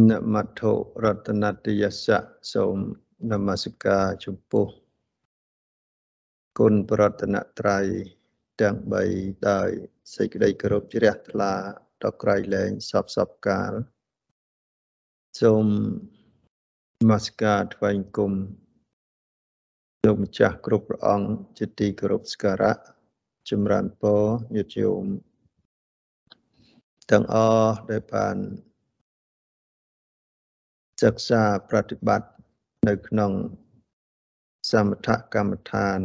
នមត្ថុរតនតយសៈសូមនមស្ការចំពោះគុណប្រតនត្រ័យទាំង3ដោយសេចក្តីគោរពជ្រះថ្លាដល់ក្រៃលែងសពសពកាលសូមនមស្ការថ្វាយគុំលោកម្ចាស់គ្រប់ព្រះអង្គជាទីគោរពស្ការៈចម្រើនពរញាតិញោមទាំងអស់ដែលបាន សិក្សាប្រតិបត្តិនៅក្នុង សមថកម្មដ្ឋាន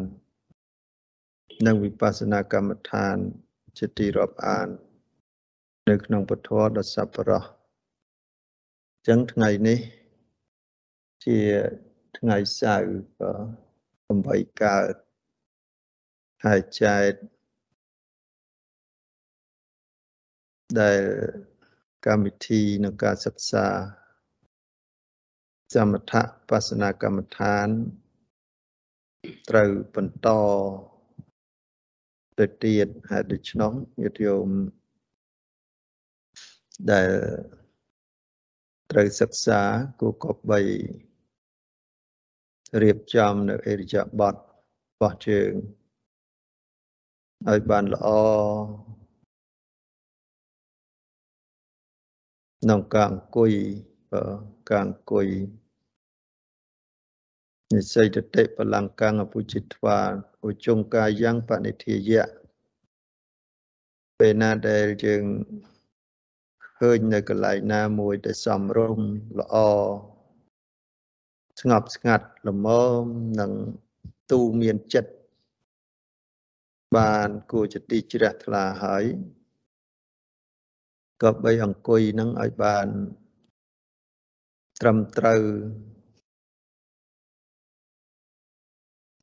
និងវិបស្សនាកម្មដ្ឋានជាទីរាប់អាន នៅក្នុងពធដ៏សប្បុរសចឹងថ្ងៃនេះជាថ្ងៃសៅរ៍8កើតហើយចែកដែលកម្មវិធីក្នុងការសិក្សា សមថបស្សនាកម្មដ្ឋាន ត្រូវបន្តទៅទៀតហើយដូច្នោះញាតិញោមដែលត្រូវសិក្សាគូកបីរៀបចំនៅអេរិយាបថរបស់ជើងឲ្យបានល្អក្នុងការអង្គុយ ការអង្គុយនិស័យតតិបលង្កាំងអពុជិត្វាឧជងកាយ៉ាងបនិធាយៈពេលណាដែលយើងឃើញនៅកន្លែងណាមួយដែលសំរុំល្អស្ងប់ស្ងាត់ល្មមនិងទូមានចិត្តបានគួរជាទីជ្រះថ្លាហើយក៏បីអង្គុយនឹងឲ្យបាន ត្រឹមត្រូវ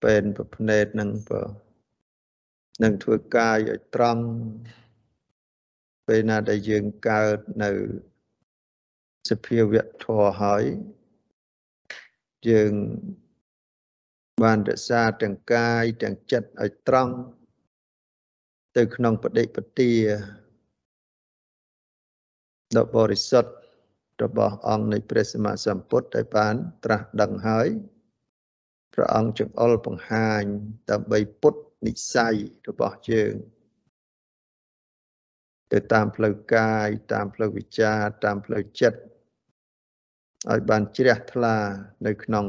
ពេនប្រភ្នែតនឹងបើនឹងធ្វើកាយឲ្យត្រង់ពេលណាដែលយើងកើតនៅសភាវៈធម៌ហើយយើងបានរក្សាទាំងកាយទាំងចិត្តឲ្យត្រង់ទៅក្នុងបដិបទាដ៏បរិសុទ្ធ របស់អង្គនៃព្រះសម្មាសម្ពុទ្ធដែលបានត្រាស់ដឹងហើយព្រះអង្គចង្អុលបង្ហាញដើម្បីពុទ្ធនិស័យរបស់យើងទៅតាមផ្លូវកាយតាមផ្លូវវិចារតាមផ្លូវចិត្តឲ្យបានជ្រះថ្លានៅក្នុង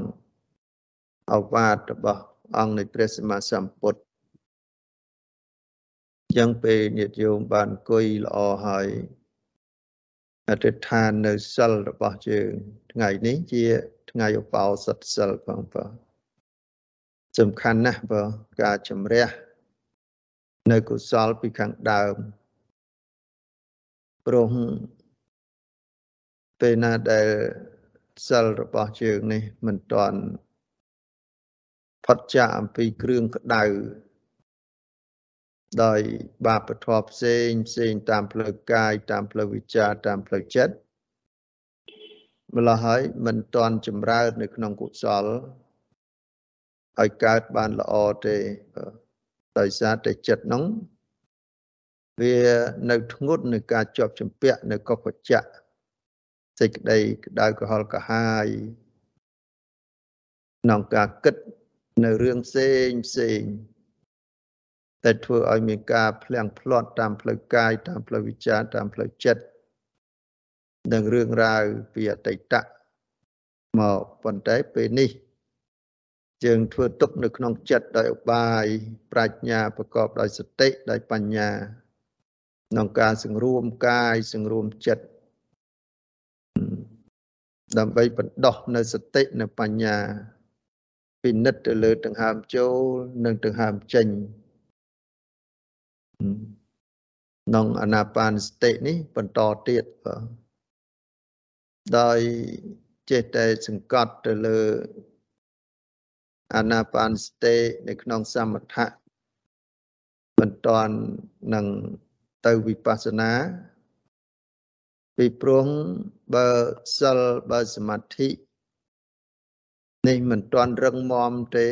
អវាទរបស់អង្គនៃព្រះសម្មាសម្ពុទ្ធយ៉ាងពេលញាតិយោមបានអង្គុយល្អហើយ អធិដ្ឋាននៅសិលរបស់យើងថ្ងៃនេះជា ថ្ងៃឧបោសថសិលផងបងសំខាន់ណាស់បងការជំរះនៅកុសលពីខាងដើមព្រោះពេលណាដែលសិលរបស់យើងនេះមិនទាន់ផុតចាកអំពីគ្រឿងក្តៅ ដោយបាបធម៌ផ្សេងផ្សេងតាមផ្លូវកាយតាមផ្លូវវិចារតាមផ្លូវចិត្តម្ល៉េះហើយមិនទាន់ចម្រើននៅក្នុងកុសលឲ្យកើតបានល្អទេដោយសារតែចិត្តនោះវានៅធ្ងន់នឹងការជាប់ចម្ពាក់នៅកុបច្ចៈសេចក្តីក្តៅក្រហល់កាហាយក្នុងការគិតនៅរឿងផ្សេងផ្សេង តែធ្វើឲ្យមានការភ្លៀងផ្្លាត់តាមផ្លូវកាយតាមផ្លូវវិចារតាមផ្លូវចិត្តនិងរឿងរ៉ាវពីអតីតមកប៉ុន្តែពេលនេះយើងធ្វើទុកនៅក្នុងចិត្តដោយឧបាយប្រាជ្ញាប្រកបដោយសតិដោយបញ្ញាក្នុងការសង្រួមកាយសង្រួមចិត្តដើម្បីបណ្ដោះនៅសតិនៅបញ្ញា ពិនិត្យទៅលើដង្ហើមចូល និងដង្ហើមចេញ ក្នុងអាណាបានសតិនេះបន្តទៀតបាទដោយចេះតែសង្កត់ទៅលើអាណាបានសតិនៅក្នុងសមថៈមិនតាន់នឹងទៅវិបស្សនាពីព្រោះបើសិលបើសមាធិនេះមិនតាន់រឹងមាំទេ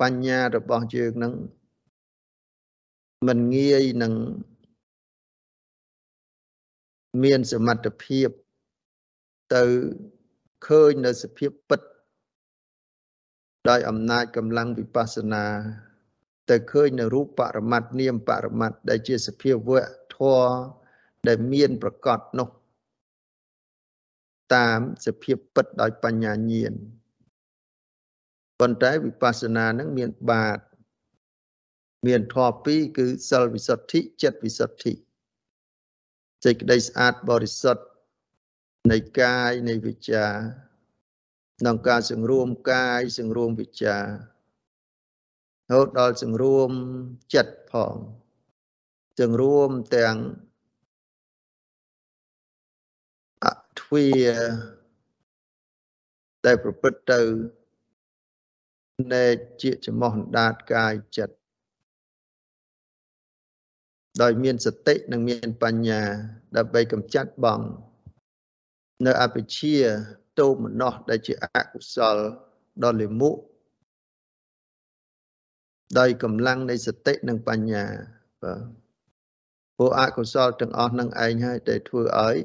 បញ្ញារបស់យើងនឹង មិនងាយនឹងមានសមត្ថភាពទៅឃើញនៅសភាពពិត ដោយអំណាចកម្លាំងវិបស្សនា ទៅឃើញនៅរូបបរមត្តនាមបរមត្តដែលជាសភាវៈធម៌ដែលមានប្រកបនោះ តាមសភាពពិតដោយបញ្ញាញាណប៉ុន្តែវិបស្សនានឹងមានបាត មានធម៌ពីរគឺសិលវិសុទ្ធិចិត្តវិសុទ្ធិសេចក្តីស្អាតបរិសុទ្ធនៃកាយនៃវិជ្ជាក្នុងការសង្រួមកាយសង្រួមវិជ្ជារហូតដល់សង្រួមចិត្តផងសង្រួមទាំងអទ្វាដែលប្រព្រឹត្តទៅនៃជាចំោះអណ្ដាតកាយចិត្ត ដោយមានសតិនិងមានបញ្ញា ដើម្បីកម្ចាត់បងនៅអវិជ្ជាទោមនស្សដែលជាអកុសលដ៏លិមុដោយកម្លាំងនៃសតិនិងបញ្ញាបាទពួកអកុសលទាំងអស់នឹងឯងហើយដែលធ្វើឲ្យ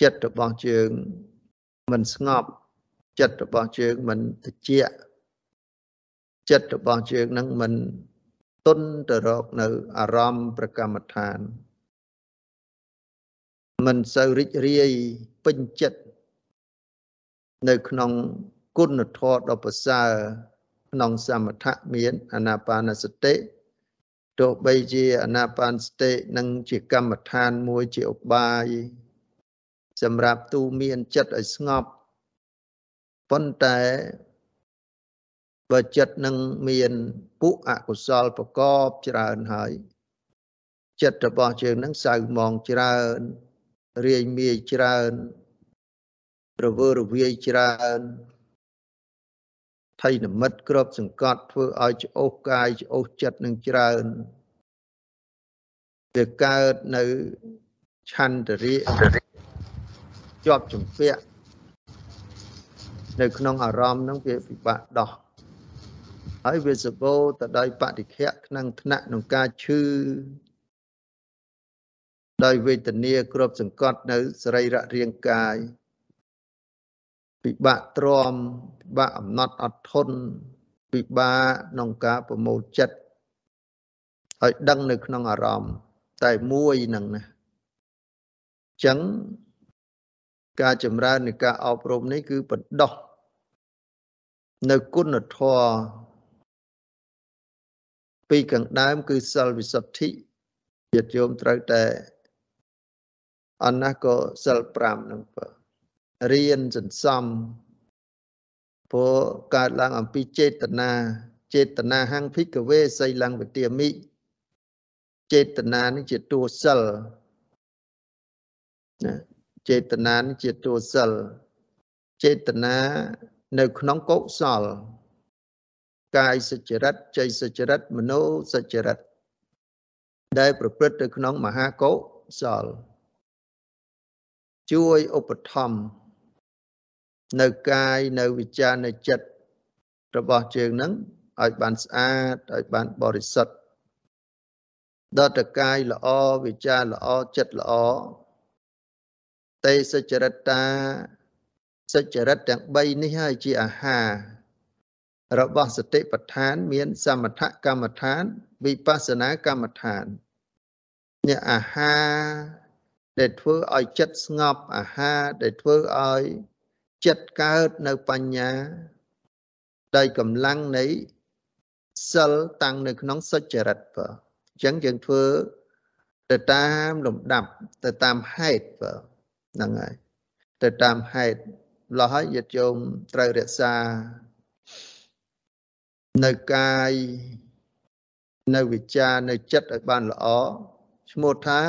ចិត្តរបស់ជើងមិនស្ងប់ចិត្តរបស់ជើងមិនត្រជាក់ចិត្តរបស់ជើងនឹងមិន ទុនទៅរកនៅអារម្មណ៍ប្រកម្មដ្ឋាន មិនសូវរីករាយពេញចិត្តនៅក្នុងគុណធម៌ដ៏ប្រសើរក្នុងសមថៈមានអានាបានសតិទោះបីជាអានាបានសតិនឹងជាកម្មដ្ឋានមួយជាឧបាយ សម្រាប់ទូមានចិត្តឲ្យស្ងប់ប៉ុន្តែ បើចិត្តនឹងមានពុអកុសលប្រកបច្រើនហើយចិត្តរបស់យើងនឹងសៅមងច្រើនរាយមាយច្រើនរវើរវាយច្រើនថៃនិមិត្តក្របសង្កត់ធ្វើឲ្យច្អូសកាយច្អូសចិត្តនឹងច្រើនវាកើតនៅឆន្ទរិជាប់ជំពាក់នៅក្នុងអារម្មណ៍នឹងវាពិបាកដោះ ហើយវាសបោទៅដោយបតិខៈក្នុងថ្នាក់ក្នុងការឈឺដោយវេទនាគ្របសង្កត់នៅសរីរៈរាងកាយពិបាកទ្រាំពិបាកអំណត់អត់ធន់ពិបាកក្នុងការប្រមូលចិត្តឲ្យដឹងនៅក្នុងអារម្មណ៍តែមួយនឹងណាអញ្ចឹងការចម្រើននៃការអប់រំនេះគឺបណ្ដោះនៅគុណធម៌ ពីខាងដើមគឺសិលវិសុទ្ធិញាតិញោមត្រូវតែអនណាក៏សិល5នឹងបើរៀនសន្សំព្រោះកើតឡើងអំពីចេតនាចេតនាហង្ភិកវេសីលੰវិទាមិចេតនានេះជាតួសិលណាចេតនានេះជាតួសិលចេតនានៅក្នុងកុសល កាយសុចរិតចៃសុចរិតមโนសុចរិតដែលប្រព្រឹត្តទៅក្នុងមហាកុសលជួយឧបត្ថម្ភនៅកាយនៅវិចារនៅចិត្តរបស់ជើងនឹងឲ្យបានស្អាតឲ្យបានបរិសុទ្ធដល់តកាយល្អវិចារល្អចិត្តល្អទេសចរិតាសចរិតទាំង3នេះហើយជាអាហារ របស់សតិប្បដ្ឋាន មាន សមថកម្មដ្ឋាន វិបស្សនាកម្មដ្ឋាននេះអាហារដែលធ្វើឲ្យចិត្តស្ងប់អាហារដែលធ្វើឲ្យចិត្តកើតនៅបញ្ញាដោយកម្លាំងនៃសិលតាំងនៅក្នុងសុចរិតបើអញ្ចឹងយើងធ្វើទៅតាមលំដាប់ទៅតាមហេតុបើហ្នឹងហើយទៅតាមហេតុលោះហើយយត្តយោមត្រូវរក្សា នៅកាយនៅវិចារនៅចិត្តឲ្យបានល្អឈ្មោះថា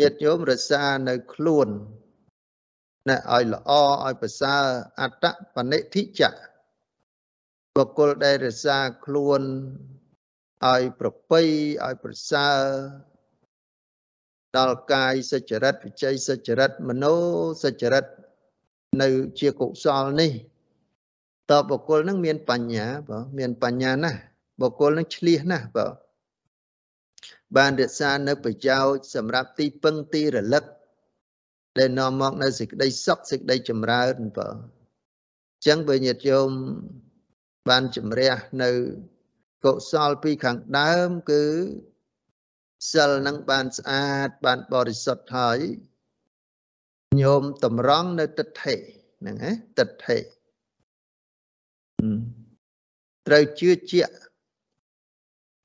ញាតិញោមរក្សានៅខ្លួនណែឲ្យល្អឲ្យប្រសើរអត្តបនិធិចៈបុគ្គលដែលរក្សាខ្លួនឲ្យប្រពៃឲ្យប្រសើរដល់កាយសច្ចរិតវិជ័យសច្ចរិតមโนសច្ចរិតនៅជាកុសលនេះ តើបុគ្គលនឹងមានបញ្ញាបើមានបញ្ញាណាស់បុគ្គលនឹងឆ្លៀសណាស់បើបានរក្សានៅប្រយោជន៍សម្រាប់ទីពឹងទីរលឹកដែលនាំមកនៅសេចក្តីសុខសេចក្តីចម្រើនបើអញ្ចឹងបើញាតិញោមបានជំរះនៅកុសលពីខាងដើមគឺសិលនឹងបានស្អាតបានបរិសុទ្ធហើយញោមតម្រង់នៅទិដ្ឋិហ្នឹងណាទិដ្ឋិ ត្រូវជឿជាក់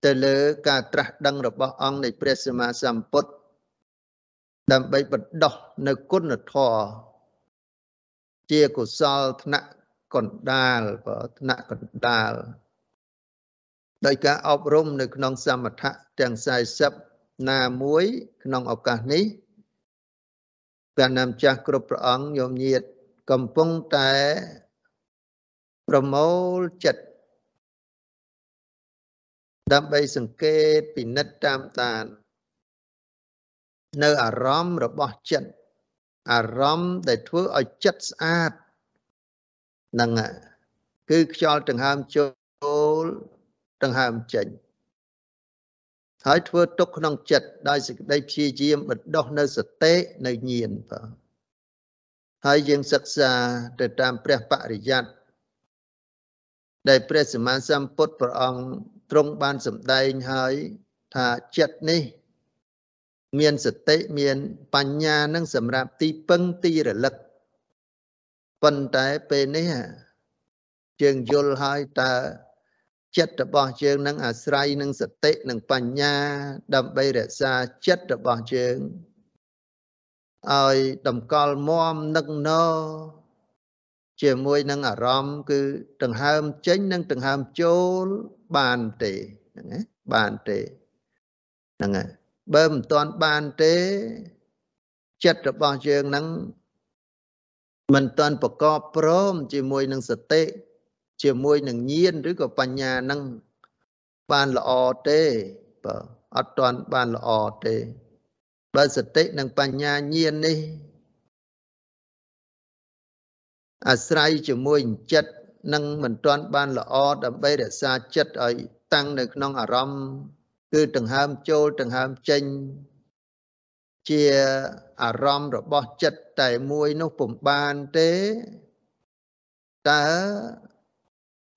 ទៅលើការត្រាស់ដឹងរបស់អង្គនៃព្រះសម្មាសម្ពុទ្ធដើម្បីបណ្ដោះនៅគុណធម៌ជាកុសលថ្នាក់កណ្ដាលបើថ្នាក់កណ្ដាលដោយការអប់រំនៅក្នុងសមថៈទាំង40ណាមួយក្នុងឱកាសនេះព្រះនាមចាស់គ្រប់ព្រះអង្គញោមញាត កំពុងតែ ប្រមូលចិត្តដើម្បីសង្កេតពិនិត្យតាមតាន នៅអារម្មណ៍របស់ចិត្តអារម្មណ៍ដែលធ្វើឲ្យចិត្តស្អាតហ្នឹងគឺខ្យល់ដង្ហើមចូលដង្ហើមចេញហើយធ្វើទុកក្នុងចិត្តដោយសេចក្តីព្យាយាមបណ្ដោះនៅសតិនៅញាណបាទហើយយើងសិក្សាទៅតាមព្រះបរិយ័ត ដែលព្រះសម្មាសម្ពុទ្ធព្រះអង្គទ្រង់បានសម្ដែងហើយថាចិត្តនេះ មានសតិមានបញ្ញានឹងសម្រាប់ទីពឹងទីរលឹកប៉ុន្តែពេលនេះយើងយល់ហើយតើចិត្តរបស់យើងនឹងអាស្រ័យនឹងសតិនិងបញ្ញា ដើម្បីរក្សាចិត្តរបស់យើងឲ្យតម្កល់មមនឹកណ ជាមួយនឹងអារម្មណ៍គឺដង្ហើមចេញនិងដង្ហើមចូលបានទេហ្នឹងណាបានទេហ្នឹងហើយបើមិនទាន់បានទេចិត្តរបស់យើងហ្នឹងមិនទាន់ប្រកបព្រមជាមួយនឹងសតិជាមួយនឹងញាណឬក៏បញ្ញានឹងបានល្អទេបើអត់ទាន់បានល្អទេបើសតិនិងបញ្ញាញាណនេះ អាស្រ័យជាមួយចិត្តនឹងមិនទាន់បានល្អដើម្បីរក្សាចិត្តឲ្យតាំងនៅក្នុងអារម្មណ៍គឺដង្ហើមចូលដង្ហើមចេញ ជាអារម្មណ៍របស់ចិត្តតែមួយនោះពុំបានទេតើ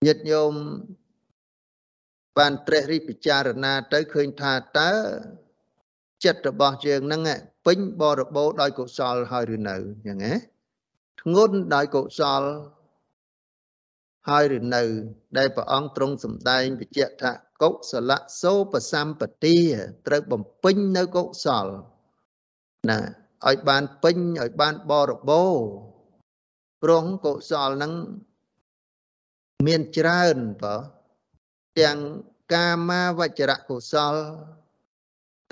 ញាតិញោមបានត្រេះរិះពិចារណាទៅឃើញថាតើចិត្តរបស់យើងហ្នឹងពេញបរិបូរដោយកុសលហើយឬនៅយ៉ាងណា ធ្ងន់ដោយកុសលហើយឬនៅ ដែលព្រះអង្គទ្រង់សម្ដែងបញ្ជាក់ថាកុសលសោបសម្បទាត្រូវបំពេញនៅកុសលណាឲ្យបានពេញឲ្យបានបរិបូរព្រោះកុសលហ្នឹងមានច្រើនបើទាំងកាមាវចរៈកុសល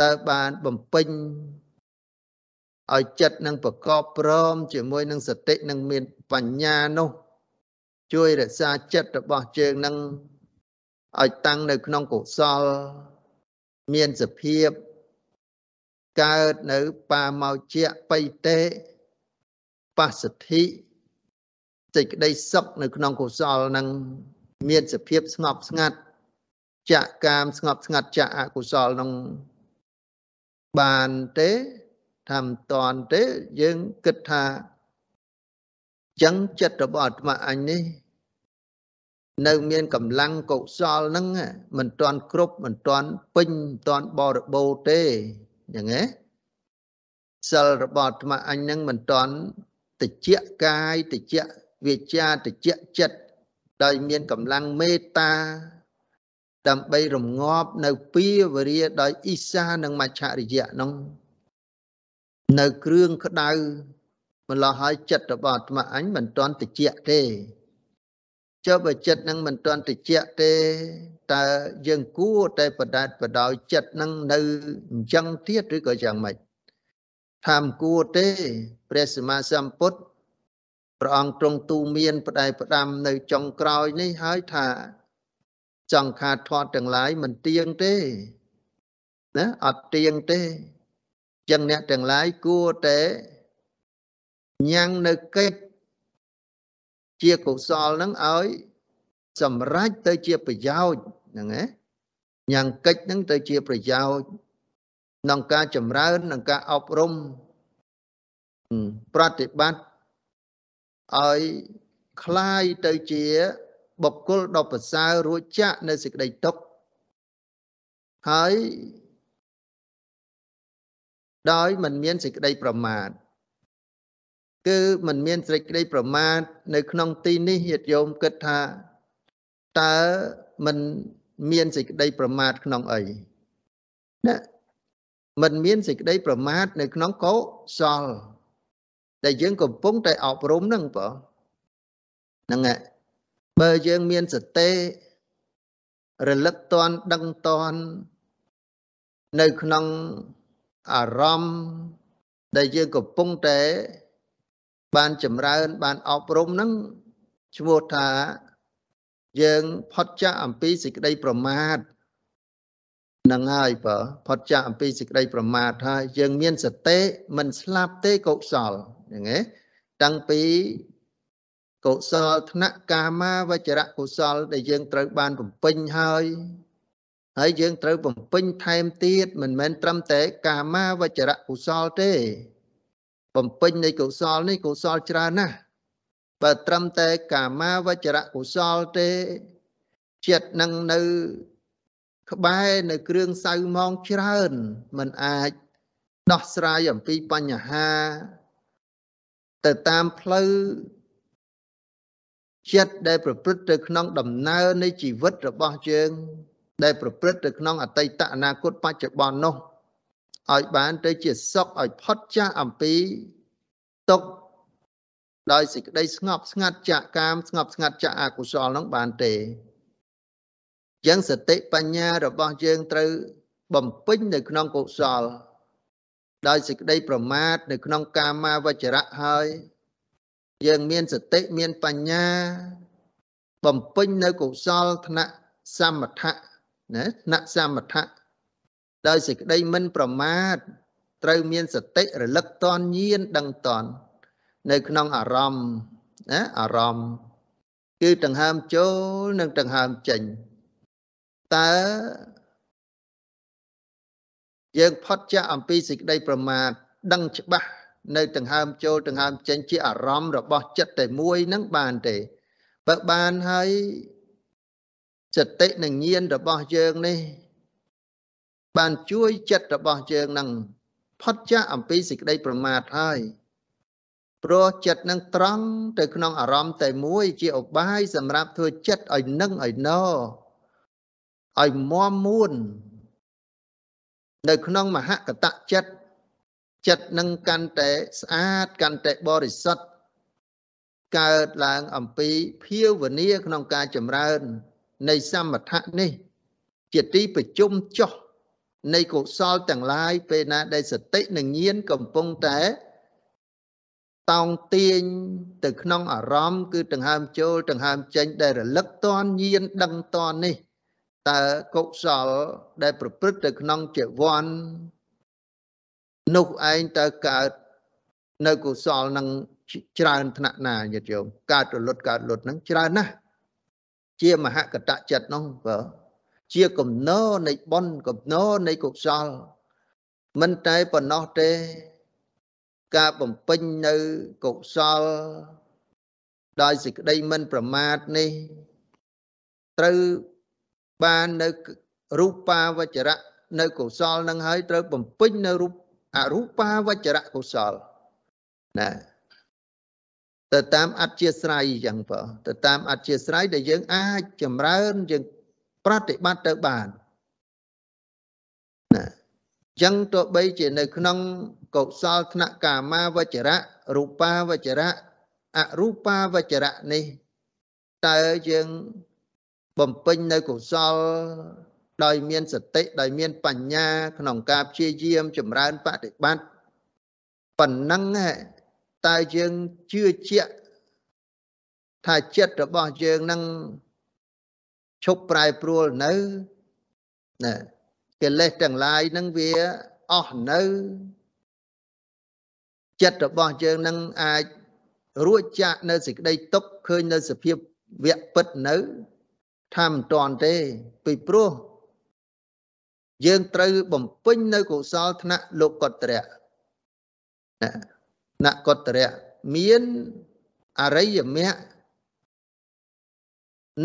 តើបានបំពេញ ឲ្យចិត្តនឹងប្រកបព្រម ជាមួយនឹងសតិនឹងមានបញ្ញានោះ ជួយរក្សាចិត្តរបស់ជើងនឹងឲ្យតាំងនៅក្នុងកុសល មានសភាពកើតនៅបាមោជៈបៃតេបស្សទ្ធិសេចក្តីសុខនៅក្នុងកុសលនឹងមានសភាពស្ងប់ស្ងាត់ចៈកាមស្ងប់ស្ងាត់ចៈអកុសលនឹងបានទេ ថាមិនតាន់ទេយើងគិតថាចឹងចិត្តរបស់អាត្មាអញនេះ នៅមានកម្លាំងកុសលហ្នឹងមិនតាន់គ្រប់មិនតាន់ពេញមិនតាន់បរិបូរទេយ៉ាងណាសិលរបស់អាត្មាអញហ្នឹងមិនតាន់តិចកាយតិចវាចាតិចចិត្តដោយមានកម្លាំងមេត្តា ដើម្បីរងាប់នៅពីវរិយដោយអ៊ីសានិងមច្ឆរិយៈនោះ នៅគ្រឿងក្តៅម្លោះហើយចិត្តរបស់អាត្មាអញមិនទាន់តិចទេចុះបើចិត្តនឹងមិនទាន់តិចទេតើយើងគួរតែបដាច់បដោយចិត្តនឹងនៅអញ្ចឹងទៀតឬក៏យ៉ាងម៉េចថាមិនគួរទេព្រះសម្មាសម្ពុទ្ធព្រះអង្គទ្រង់ទូមានផ្ដែផ្ដាំនៅចុងក្រោយនេះហើយថាចង្ខាធាត់ទាំងឡាយមិនទៀងទេណាអត់ទៀងទេ ចឹងអ្នកទាំងឡាយគួរតែញ៉ាំងនៅកិច្ចជាកុសលនឹងឲ្យសម្រេចទៅជាប្រយោជន៍ហ្នឹងណាញ៉ាំងកិច្ចហ្នឹងទៅជាប្រយោជន៍ក្នុងការចម្រើននិងការអប់រំ ប្រតិបត្តិឲ្យคล้ายទៅជាបុគ្គលដ៏ប្រសើររួចចាក់នៅសេចក្តីទុក្ខហើយ ដោយមិនមានសេចក្តីប្រមាទគឺមិនមានសេចក្តីប្រមាទនៅក្នុងទីនេះញាតិយោមគិតថាតើមិនមានសេចក្តីប្រមាទក្នុងអីណាមិនមានសេចក្តីប្រមាទនៅក្នុងកុសលតែយើងកំពុងតែអប់រំនឹងបងហ្នឹងបើយើងមានសតិរលឹកតន់ដឹងតន់នៅក្នុង អារម្មណ៍ដែលយើងកំពុងតែ បានចម្រើន បានអប់រំហ្នឹងឈ្មោះថា យើងផុតចាកអំពីសេចក្តីប្រមាទនឹងហើយបើផុតចាកអំពីសេចក្តីប្រមាទហើយយើងមានសតិមិនស្លាប់ទេកុសលហ្នឹងឯងតាំងពីកុសលថ្នាក់កាមាវចរៈកុសល ដែលយើងត្រូវបានបំពេញហើយ ហើយយើងត្រូវបំពេញថែមទៀតមិនមែនត្រឹមតែកាមាវចរៈកុសលទេ បំពេញនៃកុសលនេះកុសលច្រើនណាស់បើត្រឹមតែកាមាវចរៈកុសលទេចិត្តនឹងនៅក្បែរនៅគ្រឿងសៅម៉ងច្រើនมันអាចដោះស្រាយអំពីបញ្ហា ទៅតាមផ្លូវចិត្តដែលប្រព្រឹត្តទៅក្នុងដំណើរនៃជីវិតរបស់យើង ដែលប្រព្រឹត្តទៅក្នុងអតីតអនាគតបច្ចុប្បន្ននោះឲ្យបានទៅជាសុខឲ្យផុតចាកអំពីទុក្ខដោយសេចក្តីស្ងប់ស្ងាត់ចាកកាមស្ងប់ស្ងាត់ចាកអកុសលនឹងបានទេយ៉ាងសតិបញ្ញារបស់យើងត្រូវបំពេញនៅក្នុងកុសល ដោយសេចក្តីប្រមាទនៅក្នុងកាមាវចរៈហើយយើងមានសតិមានបញ្ញា បំពេញនៅកុសលថ្នាក់សមថៈ ណាថ្នាក់សមថៈដោយសេចក្តីមិនប្រមាទត្រូវមានសតិរលឹកតនញៀនដឹងតននៅក្នុងអារម្មណ៍ណាអារម្មណ៍គឺដង្ហើមចូលនិងដង្ហើមចេញតើយើងផុតចាកអំពីសេចក្តីប្រមាទដឹងច្បាស់នៅដង្ហើមចូលដង្ហើមចេញជាអារម្មណ៍របស់ចិត្តតែមួយនឹងបានទេបើបានហើយ សតិនិងញាណរបស់យើងនេះ បានជួយចិត្តរបស់យើងនឹងផុតចាកអំពីសេចក្តីប្រមាទហើយព្រោះចិត្តនឹងត្រង់ទៅក្នុងអារម្មណ៍តែមួយជាឧបាយសម្រាប់ធ្វើចិត្តឲ្យនឹងឲ្យណឲ្យមមមួន នៅក្នុងមហកតចិត្តចិត្តនឹងកាន់តែស្អាតកាន់តែបរិសុទ្ធកើតឡើងអំពីភាវនាក្នុងការចម្រើន នៃសមថៈនេះ ជាទីប្រជុំចុះនៃកុសលទាំងឡាយពេលណាដែលសតិនិងញាណកំពុងតែតោងទាញទៅក្នុងអារម្មណ៍គឺដង្ហើមចូលដង្ហើមចេញដែលរលឹកតនញាណដឹងតននេះតើកុសលដែលប្រព្រឹត្តទៅក្នុងជីវ័ននោះឯងតើកើតនៅកុសលនឹងច្រើនថ្នាក់ណាញាតិយោមកើតរលត់កើតលត់នឹងច្រើនណាស់ ជាមហកតចិត្តនោះបើជាកំណោនៃបុណ្យកំណោនៃកុសល មិនតែប៉ុណ្ណោះទេ ការបំពេញនៅកុសល ដោយសេចក្តីមិនប្រមាទនេះ ត្រូវបាននៅរូបាវចរៈនៅកុសលនឹងហើយត្រូវបំពេញនៅរូបអរូបាវចរៈកុសលណា ទៅតាមអធិស្រ័យចឹងបើទៅតាមអធិស្រ័យដែលយើងអាចចម្រើនយើងប្រតិបត្តិទៅបានណាចឹងទោះបីជានៅក្នុងកុសលថ្នាក់កាមាវចរៈរូបាវចរៈអរូបាវចរៈនេះតើយើងបំពេញនៅកុសល ដោយមានសតិដោយមានបញ្ញា ក្នុងការព្យាយាមចម្រើនបដិបត្តិប៉ុណ្ណឹង តើយើងជឿជាក់ថាចិត្តរបស់យើងនឹងឈប់ប្រែប្រួលនៅណាកិលេសទាំងឡាយនឹងវាអស់នៅចិត្តរបស់យើងនឹងអាចរួចចាកនៅសេចក្តីទុកឃើញនៅសភាពវៈពិតនៅថាមិនតាន់ទេពីព្រោះយើងត្រូវបំពេញនៅកុសលថ្នាក់លោកុត្រៈណា នកតរៈមានអរិយមគ្គ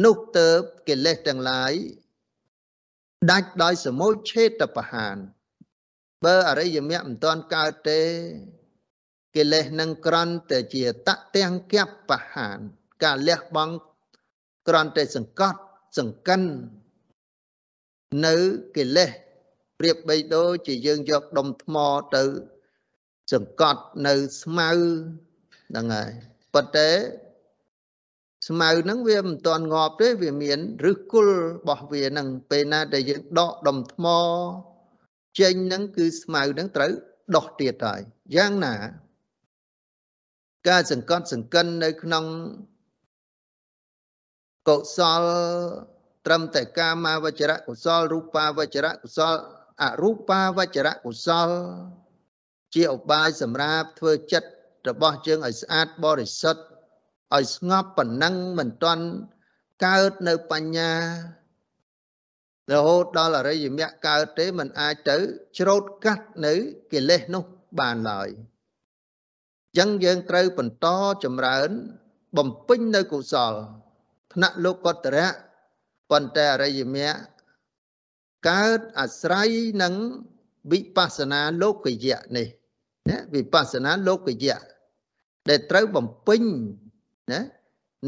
នោះទៅកិលេសទាំងឡាយដាច់ដោយសមុឆេតបហាន បើអរិយមគ្គមិនទាន់កើតទេកិលេសនឹងក្រន់តែជាតទាំងគបបហាន ការលះបង់ក្រន់តែសង្កត់សង្កិននៅកិលេសប្រៀបបីដូចជាយើងយកដុំថ្មទៅ សង្កត់នៅស្មៅហ្នឹងហើយប៉ុន្តែស្មៅហ្នឹងវាមិនទាន់ងាប់ទេវាមានឫសគល់របស់វាហ្នឹងពេលណាដែលយើងដកដុំថ្មចេញហ្នឹងគឺស្មៅហ្នឹងត្រូវដោះទៀតហើយយ៉ាងណា ការសង្កត់សង្កិននៅក្នុងកុសលត្រឹមតែកាមាវចរៈកុសលរូបាវចរៈកុសលអរូបាវចរៈកុសល ជាឧបាយសម្រាប់ធ្វើចិត្តរបស់យើងឲ្យស្អាតបរិសុទ្ធឲ្យស្ងប់ប៉ុណ្ណឹងមិនទាន់កើតនៅបញ្ញារហូតដល់អរិយមគ្គកើតទេมันអាចទៅច្រូតកាត់នៅកិលេសនោះបានឡើយអញ្ចឹងយើងត្រូវបន្តចម្រើន បំពេញនៅកុសលថ្នាក់លោកតរៈប៉ុន្តែអរិយមគ្គកើតអាស្រ័យនឹងវិបស្សនាលោកយៈនេះ ណាវិបស្សនាលោកយៈដែលត្រូវបំពេញណា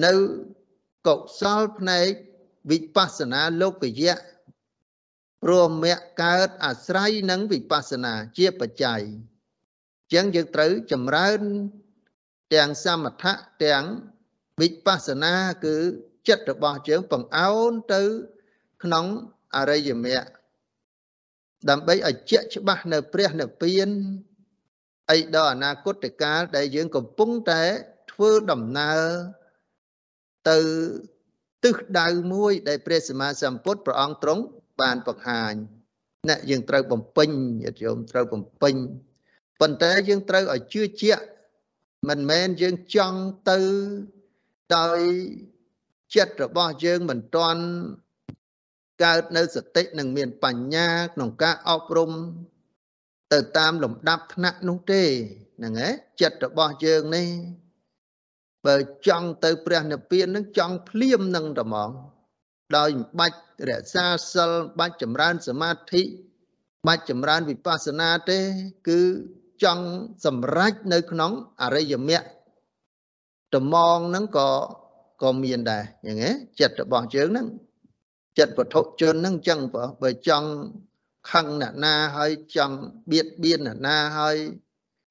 នៅកុសលផ្នែកវិបស្សនាលោកយៈព្រមមគ្គកើតអាស្រ័យនឹងវិបស្សនាជាបច្ច័យអញ្ចឹងយើងត្រូវចម្រើនទាំងសមថៈទាំងវិបស្សនាគឺចិត្តរបស់យើងបង្អោនទៅក្នុងអរិយមគ្គដើម្បីឲ្យជាក់ច្បាស់នៅព្រះនិព្វាន អីដល់អនាគតកាលដែលយើងកំពុងតែធ្វើដំណើរទៅទិសដៅមួយដែលព្រះសម្មាសម្ពុទ្ធព្រះអង្គទ្រង់បានបង្ហាញណាយើងត្រូវបំពេញញាតិញោមត្រូវបំពេញប៉ុន្តែយើងត្រូវឲ្យជឿជាក់មិនមែនយើងចង់ទៅដោយចិត្តរបស់យើងមិនទាន់កើតនៅសតិនិងមានបញ្ញាក្នុងការអប់រំ ទៅតាមលំដាប់ថ្នាក់នោះទេហ្នឹងឯងចិត្តរបស់យើងនេះបើចង់ទៅព្រះនិព្វាននឹងចង់ភ្លាមនឹងត្មងដោយមិនបាច់រក្សាសិលបាច់ចម្រើនសមាធិបាច់ចម្រើនវិបស្សនាទេ គឺចង់សម្រេចនៅក្នុងអរិយមគ្គត្មងហ្នឹងក៏ក៏មានដែរយ៉ាងហ្នឹងចិត្តរបស់យើងហ្នឹងចិត្តវត្ថុជនហ្នឹងអញ្ចឹងបើចង់ ខឹងអ្នកណាហើយចង់បៀតបៀនអ្នកណាហើយ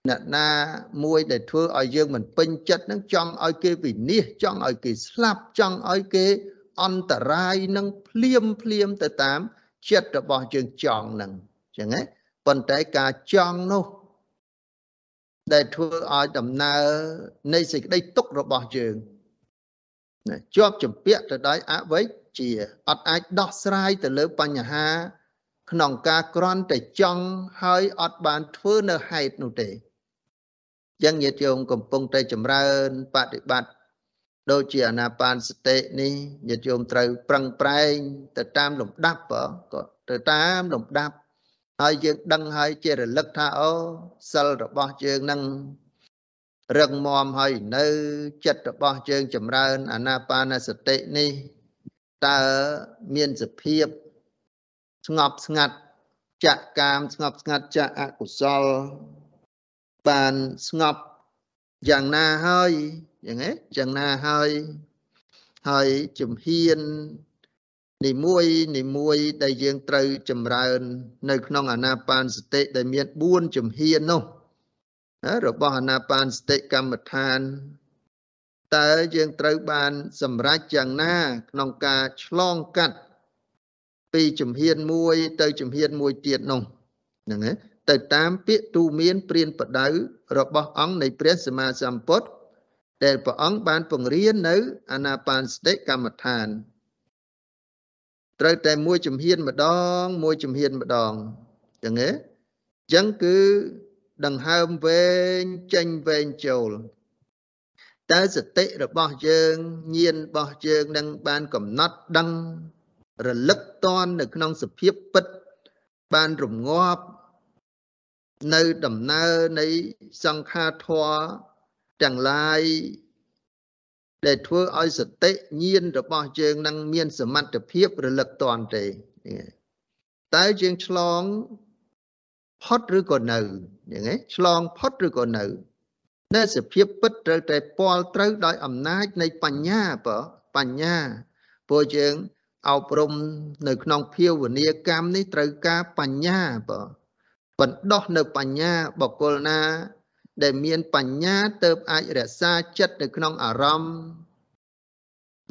អ្នកណាមួយដែលធ្វើឲ្យយើងមិនពេញចិត្តហ្នឹងចង់ឲ្យគេវិនិច្ឆ័យចង់ឲ្យគេស្លាប់ចង់ឲ្យគេអន្តរាយនឹងភ្លាមភ្លាមទៅតាមចិត្តរបស់យើងចង់ហ្នឹងអញ្ចឹងណាប៉ុន្តែការចង់នោះដែលធ្វើឲ្យដំណើរនៃសេចក្តីទុក្ខរបស់យើងជាប់ជំពាក់ទៅដោយអវិជ្ជាអត់អាចដោះស្រាយទៅលើបញ្ហា ក្នុងការក្រន់តែចង់ហើយអត់បានធ្វើនៅហេតុនោះទេចឹងញាតិយោមកំពុងតែចម្រើនបប្រតិបត្តិដូចជាអាណាបានសតិនេះញាតិយោមត្រូវប្រឹងប្រែងទៅតាមលំដាប់ក៏ទៅតាមលំដាប់ហើយយើងដឹងហើយជារលឹកថាអូសិលរបស់យើងនឹងរឹងមាំហើយនៅចិត្តរបស់យើងចម្រើនអាណាបានសតិនេះតើមានសភាព ស្ងប់ស្ងាត់ចាក់កាមស្ងប់ស្ងាត់ចាក់អកុសល បានស្ងប់យ៉ាងណាហើយយ៉ាងណាយ៉ាងណាហើយហើយជំហាននីមួយនីមួយដែលយើងត្រូវចម្រើន នៅក្នុងអាណាបានសតិដែលមាន4ជំហាននោះរបស់អាណាបានសតិកម្មដ្ឋានតើយើងត្រូវបាន សម្រេចយ៉ាងណា ក្នុងការឆ្លងកាត់ ពីជំហានមួយទៅជំហានមួយទៀតនោះហ្នឹងណាទៅតាមពាក្យទូមានព្រានបដៅរបស់អង្គនៃព្រះសម្មាសម្ពុទ្ធដែលព្រះអង្គបានពង្រៀននៅអាណាបានសតិកម្មដ្ឋានត្រូវតែមួយជំហានម្ដង មួយជំហានម្ដងចឹងទេចឹងគឺដង្ហើមវែងចេញវែងចូលតើសតិរបស់យើងញាណរបស់យើងនឹងបានកំណត់ដឹង រលឹកតននៅក្នុងសភាពពិត បានរងាប់នៅដំណើរនៃសង្ខារធម៌ទាំងឡាយដែលធ្វើឲ្យសតិញាណរបស់យើងនឹងមានសមត្ថភាពរលឹកតន់ទេតើយើងឆ្លងផុតឬក៏នៅយ៉ាងហ្នឹងឆ្លងផុតឬក៏នៅនៅសភាពពិតត្រូវតែពាល់ត្រូវដោយអំណាចនៃបញ្ញាបើបញ្ញាព្រោះយើង អប់រំនៅក្នុងភាវនាកម្មនេះត្រូវការបញ្ញាបើបណ្ដោះនៅបញ្ញាបកុលណា ដែលមានបញ្ញាទៅអាចរក្សាចិត្តនៅក្នុងអារម្មណ៍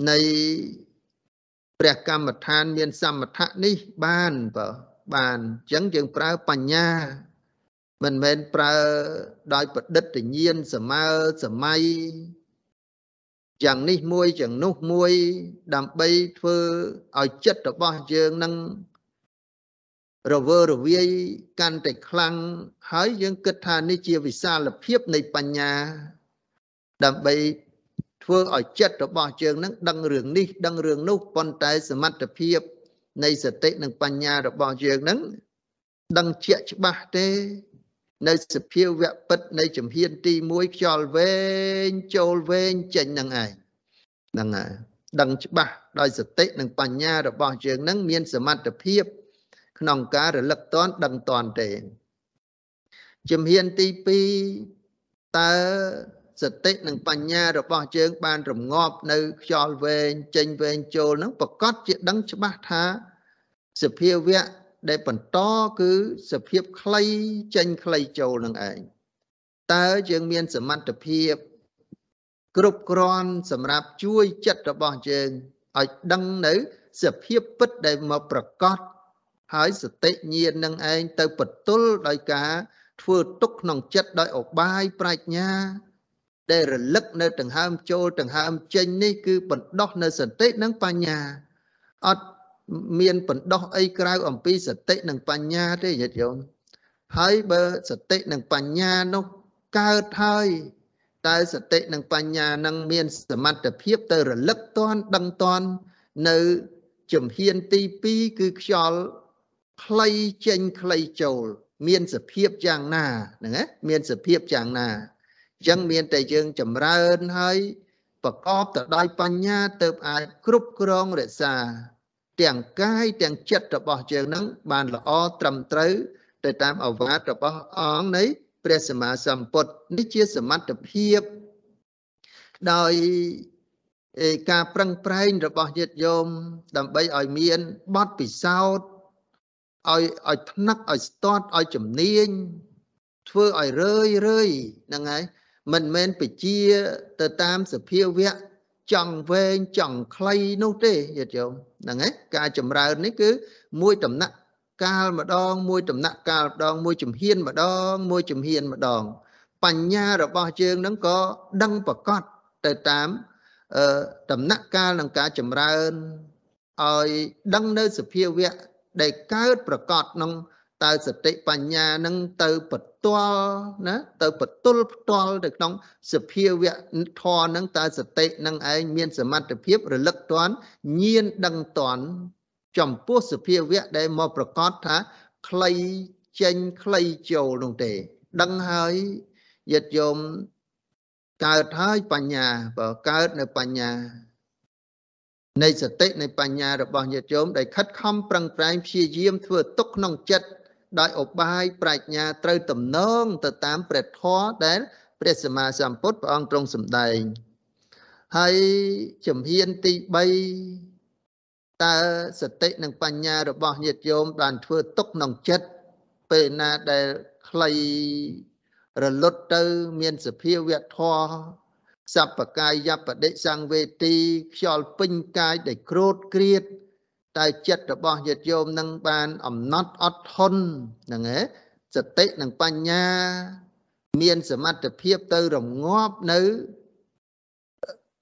នៃព្រះកម្មដ្ឋានមានសមថៈនេះបានបើបានអញ្ចឹងយើងប្រើបញ្ញា មិនមែនប្រើដោយប្រឌិតញ្ញាណសម័យសម័យ យ៉ាងនេះមួយយ៉ាងនោះមួយ ដើម្បីធ្វើឲ្យចិត្តរបស់យើងនឹងរវើរវាយកាន់តែខ្លាំងហើយយើងគិតថានេះជាវិសាលភាពនៃបញ្ញា ដើម្បីធ្វើឲ្យចិត្តរបស់យើងនឹងដឹងរឿងនេះដឹងរឿងនោះប៉ុន្តែសមត្ថភាពនៃសតិនិងបញ្ញារបស់យើងនឹងដឹងជាក់ច្បាស់ទេ នៅសភាវៈពិតនៃជំហានទី1ខ្យល់វែងចូលវែងចេញនឹងឯងហ្នឹងហើយដឹងច្បាស់ដោយសតិនិងបញ្ញារបស់យើងនឹងមានសមត្ថភាព ក្នុងការរលឹកតន់ដឹងតន់ទេជំហានទី2តើសតិនិងបញ្ញារបស់យើងបានរងាប់នៅខ្យល់វែងចេញវែងចូលនឹងប្រកាសជាដឹងច្បាស់ថាសភាវៈ ដែលបន្តគឺសភាពខ្លីចេញខ្លីចូលនឹងឯងតើយើងមានសមត្ថភាពគ្រប់គ្រាន់សម្រាប់ជួយចិត្តរបស់យើងឲ្យដឹងនៅសភាពពិតដែលមកប្រកាសហើយសតិញាណនឹងឯងទៅបន្ទល់ដោយការធ្វើទុកក្នុងចិត្តដោយអបាយប្រាជ្ញា ដែលរលឹកនៅដង្ហើមចូលដង្ហើមចេញនេះគឺបណ្ដោះនៅសតិនិងបញ្ញាអត់ មានបណ្ដោះអីក្រៅអំពីសតិនិងបញ្ញាទេញាតិញោមហើយបើសតិនិងបញ្ញានោះកើតហើយតើសតិនិងបញ្ញានឹងមានសមត្ថភាពទៅរលឹកតន់ដឹងតន់នៅជំហានទី2គឺខ្យល់ខ្លីចេញខ្លីចូល មានសភាពយ៉ាងណាហ្នឹងណាមានសភាពយ៉ាងណាអញ្ចឹងមានតែយើងចម្រើនហើយប្រកបទៅដោយបញ្ញាទៅអាចគ្រប់គ្រងរក្សា ទាំងកាយទាំងចិត្តរបស់យើងនឹងបានល្អត្រឹមត្រូវទៅតាមអវាទរបស់អង្គនៃព្រះសម្មាសម្ពុទ្ធនេះជាសមត្ថភាពដោយការប្រឹងប្រែងរបស់ញាតិញោមដើម្បីឲ្យមានបទពិសោធន៍ឲ្យឲ្យថ្នឹកឲ្យស្ទាត់ឲ្យជំនាញធ្វើឲ្យរឿយរឿយហ្នឹងហើយមិនមែនពជាទៅតាមសភាវៈ ចង់វែងចង់ខ្លីនោះទេញាតិញោមហ្នឹងឯងការចម្រើននេះគឺមួយដំណាក់កាលម្ដង មួយដំណាក់កាលម្ដង មួយជំហានម្ដង មួយជំហានម្ដង បញ្ញារបស់យើងហ្នឹងក៏ដឹងប្រកបទៅតាមដំណាក់កាល ng ការចម្រើនឲ្យដឹងនៅសភាវៈដែលកើតប្រកបក្នុង តើសតិបញ្ញានឹងទៅបន្ទាល់ណាទៅបន្ទល់ផ្ទាល់ទៅក្នុងសភាវៈធរនឹងតើសតិនឹងឯងមានសមត្ថភាពរលឹកតាន់ញៀនដឹងតាន់ចំពោះសភាវៈដែលមកប្រកាសថាខ្លីចេញខ្លីចូលនោះទេ ដឹងហើយយត្តយមកើតហើយបញ្ញាបើកើតនៅបញ្ញានៃសតិនៃបញ្ញារបស់ញាតិញោមដែលខិតខំប្រឹងប្រែងព្យាយាមធ្វើទុកក្នុងចិត្ត ដោយឧបាយប្រាជ្ញាត្រូវតំណងទៅតាមព្រះធម៌ដែលព្រះសម្មាសម្ពុទ្ធព្រះអង្គទ្រង់សម្ដែងហើយជំហានទី3តើសតិនិងបញ្ញារបស់ញាតិញោមបានធ្វើទុកក្នុងចិត្តពេលណាដែលខ្លីរលត់ទៅមានសភាវៈធម៌សពកាយបដិសង្វេទីខ្យល់ពេញកាយដែលក្រោតក្រៀត តែចិត្តរបស់ញាតិយោមនឹងបានអំណត់អត់ធន់ហ្នឹងឯងសតិនិងបញ្ញា មានសមត្ថភាពទៅរងាប់នៅ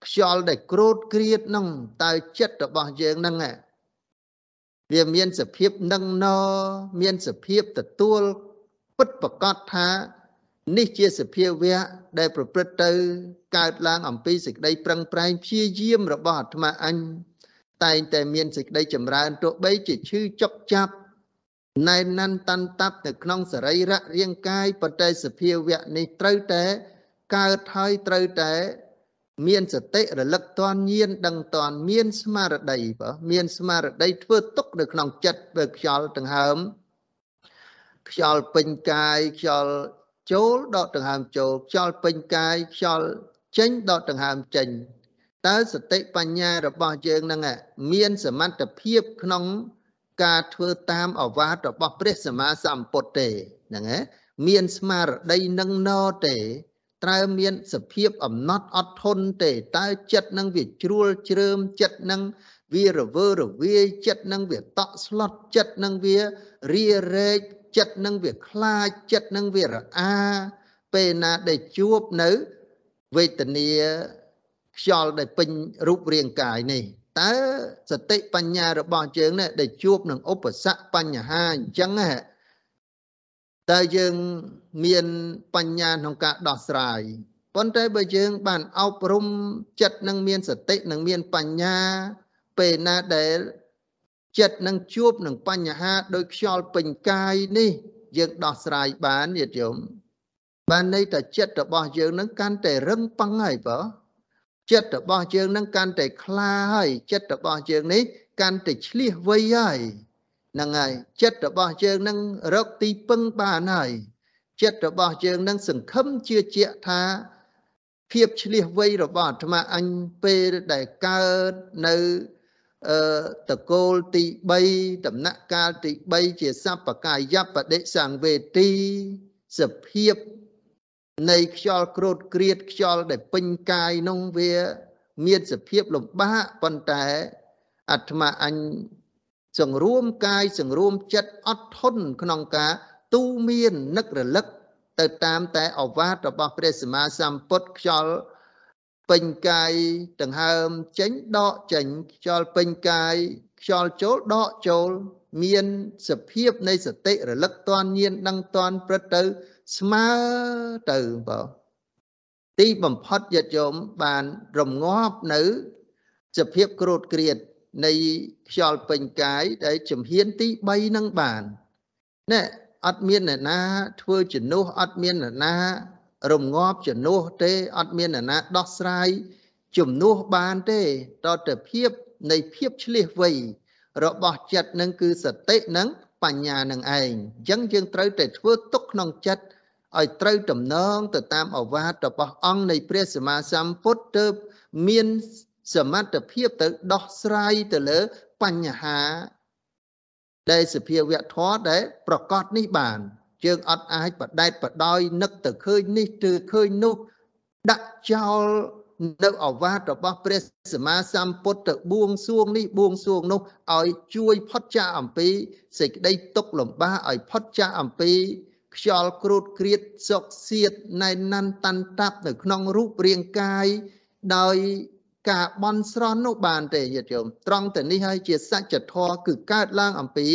ខ្យល់ដែលក្រោតក្រៀតហ្នឹងតើចិត្តរបស់យើងហ្នឹងវាមានសភាពនឹងណមានសភាពទទួលពិតប្រកបថា នេះជាសភាវៈដែលប្រព្រឹត្តទៅកើតឡើងអំពីសេចក្តីប្រឹងប្រែងព្យាយាមរបស់អាត្មាអញ តែងតែមានសេចក្តីចម្រើនទោះបីជាឈឺចុកចាប់ណែនណាន់តាន់តាប់នៅក្នុងសរីរៈរាងកាយប៉ុន្តែសភាវៈនេះត្រូវតែកើតហើយត្រូវតែ មានសតិរលឹកតនញៀនដឹងតនមានស្មារតីបើមានស្មារតីធ្វើទុកនៅក្នុងចិត្តបើខ្យល់ដង្ហើមខ្យល់ពេញកាយខ្យល់ចូលដកដង្ហើមចូលខ្យល់ពេញកាយខ្យល់ចេញដកដង្ហើមចេញ តើសតិបញ្ញារបស់យើងនឹងមានសមត្ថភាពក្នុងការធ្វើតាមអវាទរបស់ព្រះសម្មាសម្ពុទ្ធទេហ្នឹងហ៎មានស្មារតីនឹងណទេត្រូវមានសភាពអំណត់អត់ធន់ទេតើចិត្តនឹងវាជ្រួលជ្រើមចិត្តនឹងវារវើរវាយចិត្តនឹងវាតក់ស្លុតចិត្តនឹងវារារែកចិត្តនឹងវាខ្លាចចិត្តនឹងវារអាពេលណាដែលជួបនៅវេទនា ខ្យល់ដែលពេញរូបរាងកាយនេះតើសតិបញ្ញារបស់យើងនេះដែលជួបនឹងឧបសគ្គបញ្ហាអញ្ចឹងហ៎តើយើងមានបញ្ញាក្នុងការដោះស្រាយប៉ុន្តែបើយើងបានអប់រំចិត្តនឹងមានសតិនឹងមានបញ្ញាពេលណាដែលចិត្តនឹងជួបនឹងបញ្ហាដោយខ្យល់ពេញកាយនេះ យើងដោះស្រាយបានញាតិញោមបានន័យថាចិត្តរបស់យើងនឹងកាន់តែរឹងប៉ឹងហើយបើ ចិត្តរបស់យើងនឹងកាន់តែខ្លាហើយចិត្តរបស់យើងនេះកាន់តែឆ្លៀសវៃហើយហ្នឹងហើយចិត្តរបស់យើងនឹងរកទីពឹងបានហើយចិត្តរបស់យើងនឹងសង្ឃឹមជឿជាក់ថាភាពឆ្លៀសវៃរបស់អាត្មាអញពេលដែលកើតនៅអឺតកូលទី3ដំណាក់កាលទី3ជាសពកាយបដិសង្វេទីសភាព នៃខ្យល់ក្រោតក្រៀតខ្យល់ដែលពេញកាយនោះវា មានសភាពលំបាកប៉ុន្តែអាត្មាអញសង្រួមកាយសង្រួមចិត្តអត់ធន់ក្នុងការទូមាននឹករលឹក ទៅតាមតែអវាទរបស់ព្រះសម្មាសម្ពុទ្ធខ្យល់ពេញកាយដង្ហើមចេញដកចេញខ្យល់ពេញកាយខ្យល់ចូលដកចូល មានសភាពនៃសតិរលឹកតនញៀនដឹងតនព្រឹត្តទៅ ស្មើទៅបងទីបំផុតយត្តយោមបានរងាប់នៅសភាពក្រោតក្រៀតនៃខ្យល់ពេញកាយដែលជំហានទី3នឹងបានណែអត់មានអ្នកណាធ្វើជំនួសអត់មានអ្នកណា រងាប់ជំនួសទេអត់មានអ្នកណាដោះស្រាយជំនួសបានទេតទៅភាពនៃភាពឆ្លៀសវៃរបស់ចិត្តនឹងគឺសតិនឹងបញ្ញានឹងឯងអញ្ចឹងយើងត្រូវតែធ្វើទុកក្នុងចិត្ត ឲ្យត្រូវតំណងទៅតាមអវាទរបស់អង្គនៃព្រះសម្មាសម្ពុទ្ធទើបមានសមត្ថភាពទៅដោះស្រាយទៅលើបញ្ហាដែលសភាវៈធម៌ដែលប្រកាសនេះបានយើងអត់អាចបដែតបដោយនឹកទៅឃើញនេះទៅឃើញនោះដាក់ចោលនៅអវាទរបស់ព្រះសម្មាសម្ពុទ្ធទៅបួងសួងនេះបួងសួងនោះឲ្យជួយផុតចាកអំពីសេចក្តីទុក្ខលំបាកឲ្យផុតចាកអំពី ខ្យល់គ្រូតគ្រៀតសុកសៀតណែនណាន់តាន់តាប់នៅក្នុងរូបរាងកាយដោយការបន់ស្រន់នោះបានទេញាតិញោមត្រង់ទៅនេះហើយជាសច្ចធម៌គឺកើតឡើងអំពី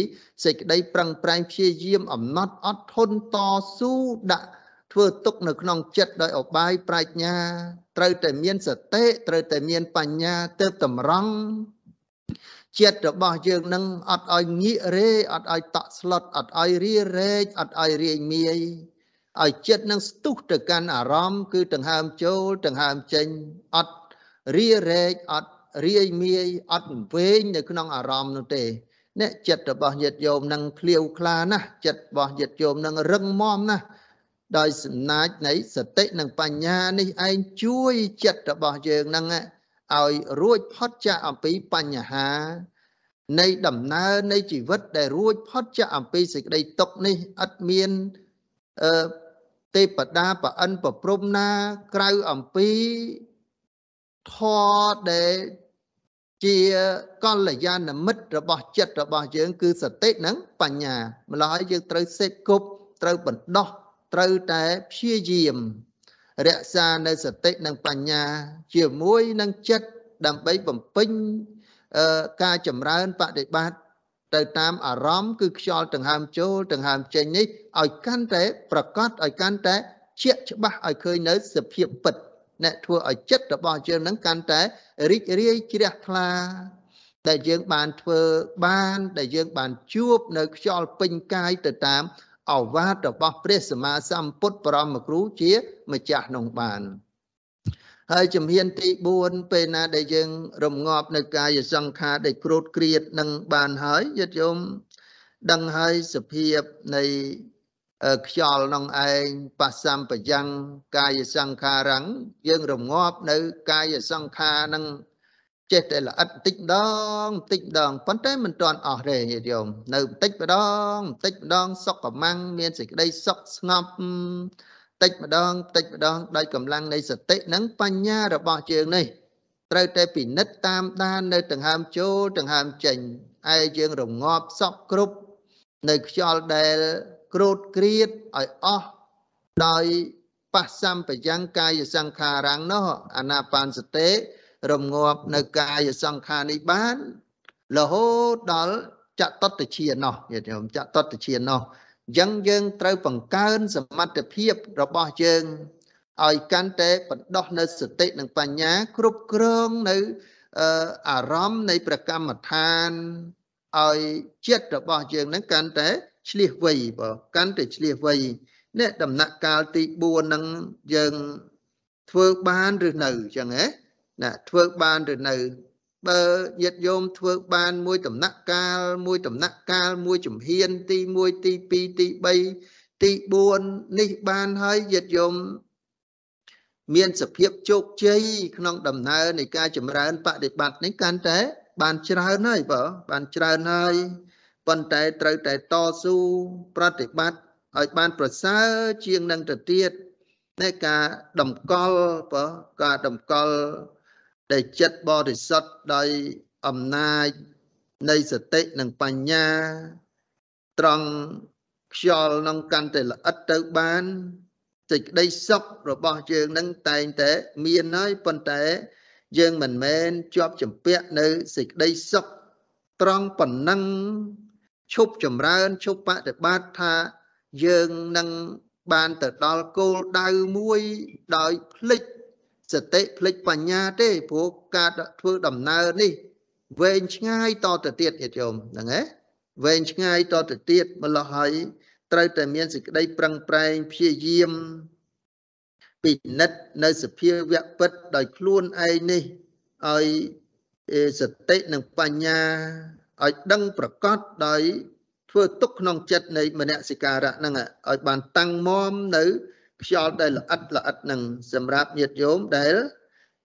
សេចក្តីប្រឹងប្រែងព្យាយាមអំណត់អត់ធន់តស៊ូដាក់ធ្វើទុកនៅក្នុងចិត្តដោយអបាយប្រាជ្ញាត្រូវតែមានសតិត្រូវតែមានបញ្ញាទើបតម្រង់ ចិត្តរបស់យើងនឹងអត់ឲ្យងាករេអត់ឲ្យតក់ស្លុតអត់ឲ្យរារែកអត់ឲ្យរាយមាយឲ្យចិត្តនឹងស្ទុះទៅកាន់អារម្មណ៍គឺដង្ហើមចូលដង្ហើមចេញអត់រារែកអត់រាយមាយអត់វែងនៅក្នុងអារម្មណ៍នោះទេអ្នកចិត្តរបស់ញាតិញោមនឹងភ្លាវខ្លាណាស់ចិត្តរបស់ញាតិញោមនឹងរឹងមាំណាស់ដោយសំណាចនៃសតិនិងបញ្ញានេះឯងជួយចិត្តរបស់យើងនឹង ឲ្យរួចផុតចាកអំពីបញ្ហា នៃដំណើរនៃជីវិត ដែលរួចផុតចាកអំពីសេចក្តីទុក្ខនេះឥតមានអឺទេពតាប្រអិនប្រព្រំណាក្រៅអំពីធម៌ដែលជាកល្យាណមិត្តរបស់ចិត្តរបស់យើង គឺសតិនិងបញ្ញាម្ល៉េះហើយយើងត្រូវសេពគប់ត្រូវបណ្ដោះត្រូវតែព្យាយាម រក្សានៅសតិនិងបញ្ញា ជាមួយនឹងចិត្តដើម្បីបំពេញការចម្រើនបដិបត្តិទៅតាមអារម្មណ៍គឺខ្យល់ដង្ហើមចូលដង្ហើមចេញនេះឲ្យកាន់តែប្រកបឲ្យកាន់តែជាក់ច្បាស់ឲ្យឃើញនៅសភាពពិតអ្នកធ្វើឲ្យចិត្តរបស់យើងនឹងកាន់តែរីករាយជ្រះថ្លាដែលយើងបានធ្វើបានដែលយើងបានជួបនៅខ្យល់ពេញកាយទៅតាម អវាទរបស់ព្រះសម្មាសម្ពុទ្ធបរមគ្រូជាម្ចាស់ក្នុងបានហើយជំហានទី4ពេលណាដែលយើងរងាប់នៅកាយសង្ខារដែលគ្រូតគ្រៀតនឹងបានហើយយត់យមដឹងហើយសភាពនៃខ្យល់ក្នុងឯងបសម្បយ៉ាងកាយសង្ខារੰយើងរងាប់នៅកាយសង្ខារនឹង ចេះតែល្អិតបន្តិចម្ដងបន្តិចម្ដងប៉ុន្តែមិនទាន់អស់ទេញាតិញោមនៅបន្តិចម្ដងបន្តិចម្ដងសុខកម្មាំងមានសេចក្តីសុខស្ងប់តិចម្ដងតិចម្ដងដោយកម្លាំងនៃសតិនិងបញ្ញារបស់យើងនេះត្រូវតែពិនិត្យតាមដាននៅដង្ហើមចូលដង្ហើមចេញឯយើងរងាប់សពគ្រប់នៅខ្យល់ដែលក្រោតក្រៀតឲ្យអស់ដោយបសម្បយ៉ាងកាយសង្ខារាំងនោះអាណាបានសតិ រងាប់នៅកាយសង្ខារនេះបានរហូតដល់ចតតជានោះញាតិញោមចតតជានោះអញ្ចឹងយើងត្រូវបង្កើនសមត្ថភាពរបស់យើងឲ្យកាន់តែបណ្ដោះនៅសតិនិងបញ្ញា គ្រប់គ្រងនៅអារម្មណ៍នៃប្រកម្មដ្ឋានឲ្យចិត្តរបស់យើងនឹងកាន់តែឆ្លៀសវៃបើកាន់តែឆ្លៀសវៃនេះដំណាក់កាលទី4ហ្នឹងយើងធ្វើបានឬនៅអញ្ចឹងហ៎ ណាធ្វើបានឬនៅ បើញាតិញោមធ្វើបានមួយដំណាក់កាលមួយដំណាក់កាលមួយជំហាន ទី1ទី2ទី3ទី4នេះបានហើយញាតិញោមមានសភាពជោគជ័យក្នុងដំណើរនៃការចម្រើនបដិបត្តិនេះកាន់តែ បានច្រើនហើយបើបានច្រើនហើយប៉ុន្តែត្រូវតែតស៊ូប្រតិបត្តិឲ្យបានប្រសើរជាងនឹងទៅទៀតនៃការតម្កល់បើការតម្កល់ ដែលចិត្តបរិសុទ្ធដោយអំណាចនៃសតិនិងបញ្ញា ត្រង់ខ្យល់នឹងកាន់តែល្អិតទៅបានសេចក្តីសុខរបស់យើងនឹងតែងតែមានហើយប៉ុន្តែយើងមិនមែនជាប់ជំពាក់នៅសេចក្តីសុខត្រង់ប៉ុណ្ណឹងឈប់ចម្រើនឈប់បដិបត្តិថាយើងនឹងបានទៅដល់គោលដៅមួយដោយភ្លេច សតិភ្លេចបញ្ញាទេព្រោះការធ្វើដំណើរនេះវែងឆ្ងាយតទៅទៀតញាតិញោមហ្នឹងហ៎វែងឆ្ងាយតទៅទៀតម្ល៉េះហើយត្រូវតែមានសេចក្តីប្រឹងប្រែងព្យាយាមពិនិត្យនៅសភាវៈពិតដោយខ្លួនឯងនេះឲ្យសតិនិងបញ្ញាឲ្យដឹងប្រកបដោយធ្វើទុកក្នុងចិត្តនៃមនសិការៈហ្នឹងឲ្យបានតាំងមមនៅ ខ្យល់ដែលល្អិតល្អិតនឹងសម្រាប់ញាតិញោមដែល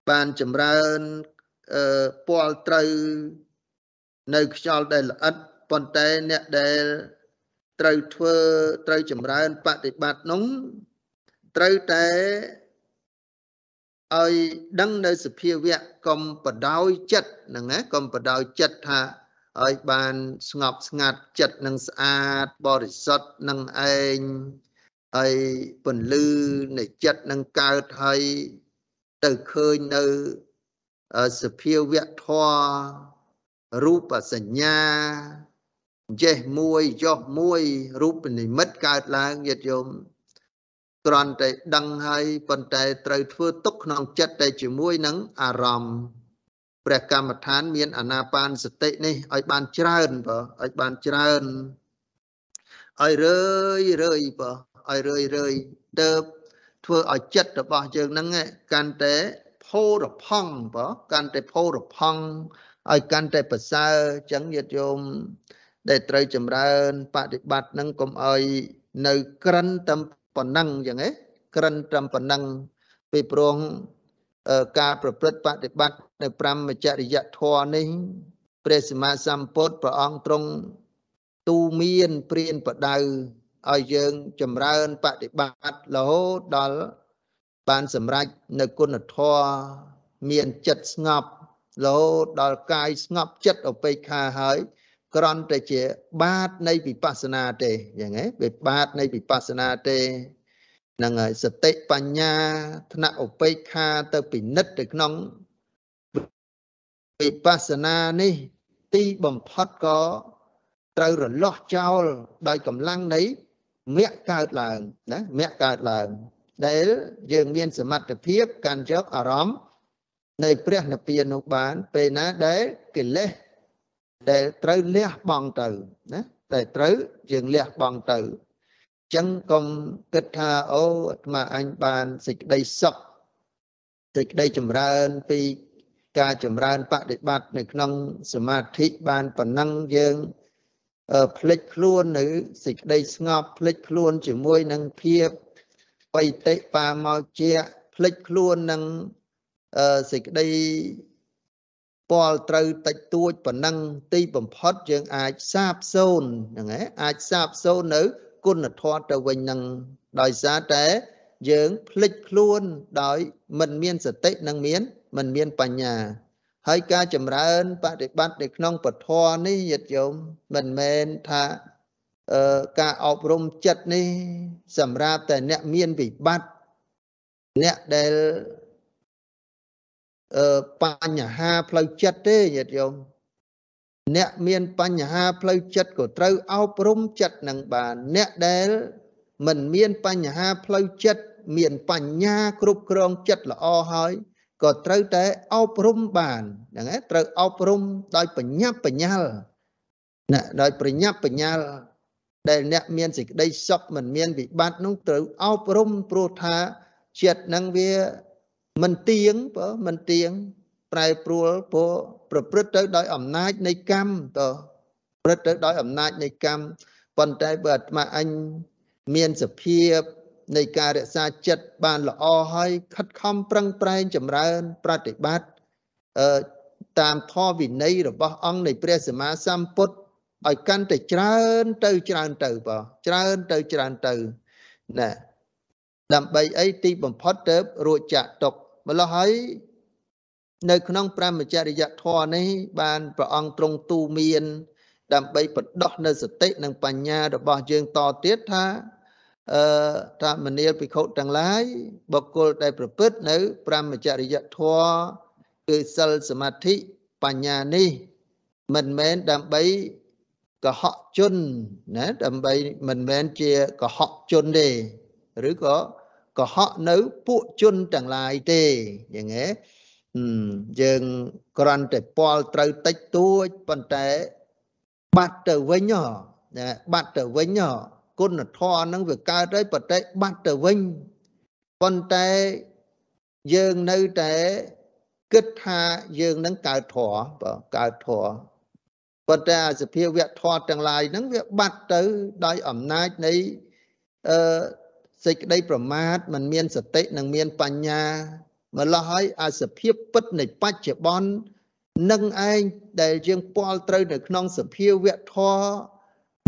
បានចម្រើនអឺពាល់ត្រូវនៅខ្យល់ដែលល្អិតប៉ុន្តែអ្នកដែលត្រូវធ្វើត្រូវចម្រើនបប្រតិបត្តិនោះត្រូវតែឲ្យដឹងនៅសភាវៈកុំបដោយចិត្តហ្នឹងណាកុំបដោយចិត្តថាឲ្យបានស្ងប់ស្ងាត់ចិត្តនឹងស្អាតបរិសុទ្ធនឹងឯង ហើយពន្លឺនៃចិត្តនឹងកើតហើយទៅឃើញនៅសភាវៈធម៌រូបសញ្ញាចេះមួយចុះមួយរូបនិមិត្តកើតឡើងញាតិញោមគ្រាន់តែដឹងហើយប៉ុន្តែត្រូវធ្វើទុកក្នុងចិត្តតែជាមួយនឹងអារម្មណ៍ព្រះកម្មដ្ឋានមានអាណាបានសតិនេះឲ្យបានច្រើនបើឲ្យបានច្រើនឲ្យរឿយរឿយបើ ឲ្យរឿយរឿយទៅធ្វើឲ្យចិត្តរបស់យើងហ្នឹងកាន់តែផូរផង់បើកាន់តែផូរផង់ឲ្យកាន់តែប្រសើរចឹងញាតិញោមដែលត្រូវចម្រើនបដិបត្តិហ្នឹងកុំឲ្យនៅក្រិនតែប៉ុណ្ណឹងចឹងហ៎ក្រិនត្រឹមប៉ុណ្ណឹងពេលព្រោះការប្រព្រឹត្តបដិបត្តិនៅ5មច្ចរិយធម៌នេះព្រះសម្មាសម្ពុទ្ធព្រះអង្គទ្រង់ទូមានព្រានបដៅ ឲ្យយើងចម្រើនបដិបត្តិរហូតដល់បានសម្រេចនៅគុណធម៌មានចិត្តស្ងប់រហូតដល់កាយស្ងប់ចិត្តឧបេក្ខាហើយក្រន់តែជាបាតនៃវិបស្សនាទេយ៉ាងហ៎វាបាតនៃវិបស្សនាទេហ្នឹងហើយសតិបញ្ញាថ្នាក់ឧបេក្ខាទៅពិនិត្យទៅក្នុងវិបស្សនានេះ ទីបំផុតក៏ត្រូវរលាស់ចោលដោយកម្លាំងនៃ មគ្គកើតឡើងណាមគ្គកើតឡើងដែលយើងមានសមត្ថភាពកាន់យកអារម្មណ៍នៃព្រះនិព្វាននោះបាន ពេលណាដែលកិលេសដែលត្រូវលះបង់ទៅណាតែត្រូវយើងលះបង់ទៅចឹងកុំគិតថាអូអាត្មាអញបានសេចក្តីសុខសេចក្តីចម្រើនពីការចម្រើនបដិបត្តិនៅក្នុងសមាធិបានប៉ុណ្ណឹងយើង ផ្លិចខ្លួននៅសេចក្តីស្ងប់ផ្លិចខ្លួនជាមួយនឹងភាពបៃតិបាមកជាផ្លិចខ្លួននឹងសេចក្តីពលត្រូវតិចតួចប៉ុណ្ណឹងទីបំផុតយើងអាចសាបសូន្យហ្នឹងឯងអាចសាបសូន្យនៅគុណធម៌ទៅវិញនឹងដោយសារតែយើងភ្លេចខ្លួនដោយមិនមានសតិនិងមានមិនមានបញ្ញា ហើយការចម្រើនបប្រតិបត្តិនៅក្នុងពធនេះយត្តយោមមិនមែនថាអឺការអប់រំចិត្តនេះ សម្រាប់តែអ្នកមានវិបត្តិអ្នកដែលអឺបញ្ហាផ្លូវចិត្តទេយត្តយោមអ្នកមានបញ្ហាផ្លូវចិត្តក៏ត្រូវអប់រំចិត្តនឹងបាន អ្នកដែលមិនមានបញ្ហាផ្លូវចិត្តមានបញ្ញាគ្រប់គ្រងចិត្តល្អហើយ ក៏ត្រូវតែអប់រំបានហ្នឹងឯងត្រូវអប់រំដោយបញ្ញាបញ្ញាល់ណាដោយប្រញាប់បញ្ញាល់ដែលអ្នកមានសេចក្តីសុខមិនមានវិបត្តិនោះត្រូវអប់រំព្រោះថាចិត្តនឹងវាមិនទៀងបើមិនទៀងប្រែប្រួលព្រោះប្រព្រឹត្តទៅដោយអំណាចនៃកម្មតប្រព្រឹត្តទៅដោយអំណាចនៃកម្មប៉ុន្តែបើអាត្មាអញមានសភាព នៃការរក្សាចិត្តបានល្អហើយខិតខំប្រឹងប្រែងចម្រើន ប្រតិបត្តិអឺតាមធម៌វិន័យរបស់អង្គនៃព្រះសម្មាសម្ពុទ្ធឲ្យកាន់តែច្រើនទៅច្រើនទៅបងច្រើនទៅច្រើនទៅណាដើម្បីអីទីបំផុតទៅរួចចាក់ទុកម្ល៉េះហើយនៅក្នុងប្រមចរិយធម៌នេះ បានព្រះអង្គទ្រង់ទូមាន ដើម្បីបដោះនៅសតិនិងបញ្ញារបស់យើងតទៀតថា អឺតាមនាលភិក្ខុទាំងឡាយបុគ្គលដែលប្រព្រឹត្តនៅប្រមចរិយធម៌គឺសិលសមាធិបញ្ញានេះ មិនមែនដើម្បីកុហកជនណាដើម្បីមិនមែនជាកុហកជនទេឬក៏កុហកនៅពួកជនទាំងឡាយទេយ៉ាងហ៎យើងគ្រាន់តែពាល់ត្រូវតិចតួចប៉ុន្តែបាត់ទៅវិញហ៎បាត់ទៅវិញហ៎ គុណធម៌ហ្នឹងវាកើតហើយបតិបាត់ទៅវិញប៉ុន្តែយើងនៅតែគិតថាយើងនឹងកើតធម៌បើកើតធម៌ប៉ុន្តែសភាវៈធម៌ទាំងឡាយហ្នឹងវាបាត់ទៅដោយអំណាចនៃអឺសេចក្តីប្រមាទมันមានសតិនិងមានបញ្ញាម្ល៉េះហើយអាសភាពពិតនៃបច្ចុប្បន្ននឹងឯងដែលយើងពាល់ត្រូវនៅក្នុងសភាវៈធម៌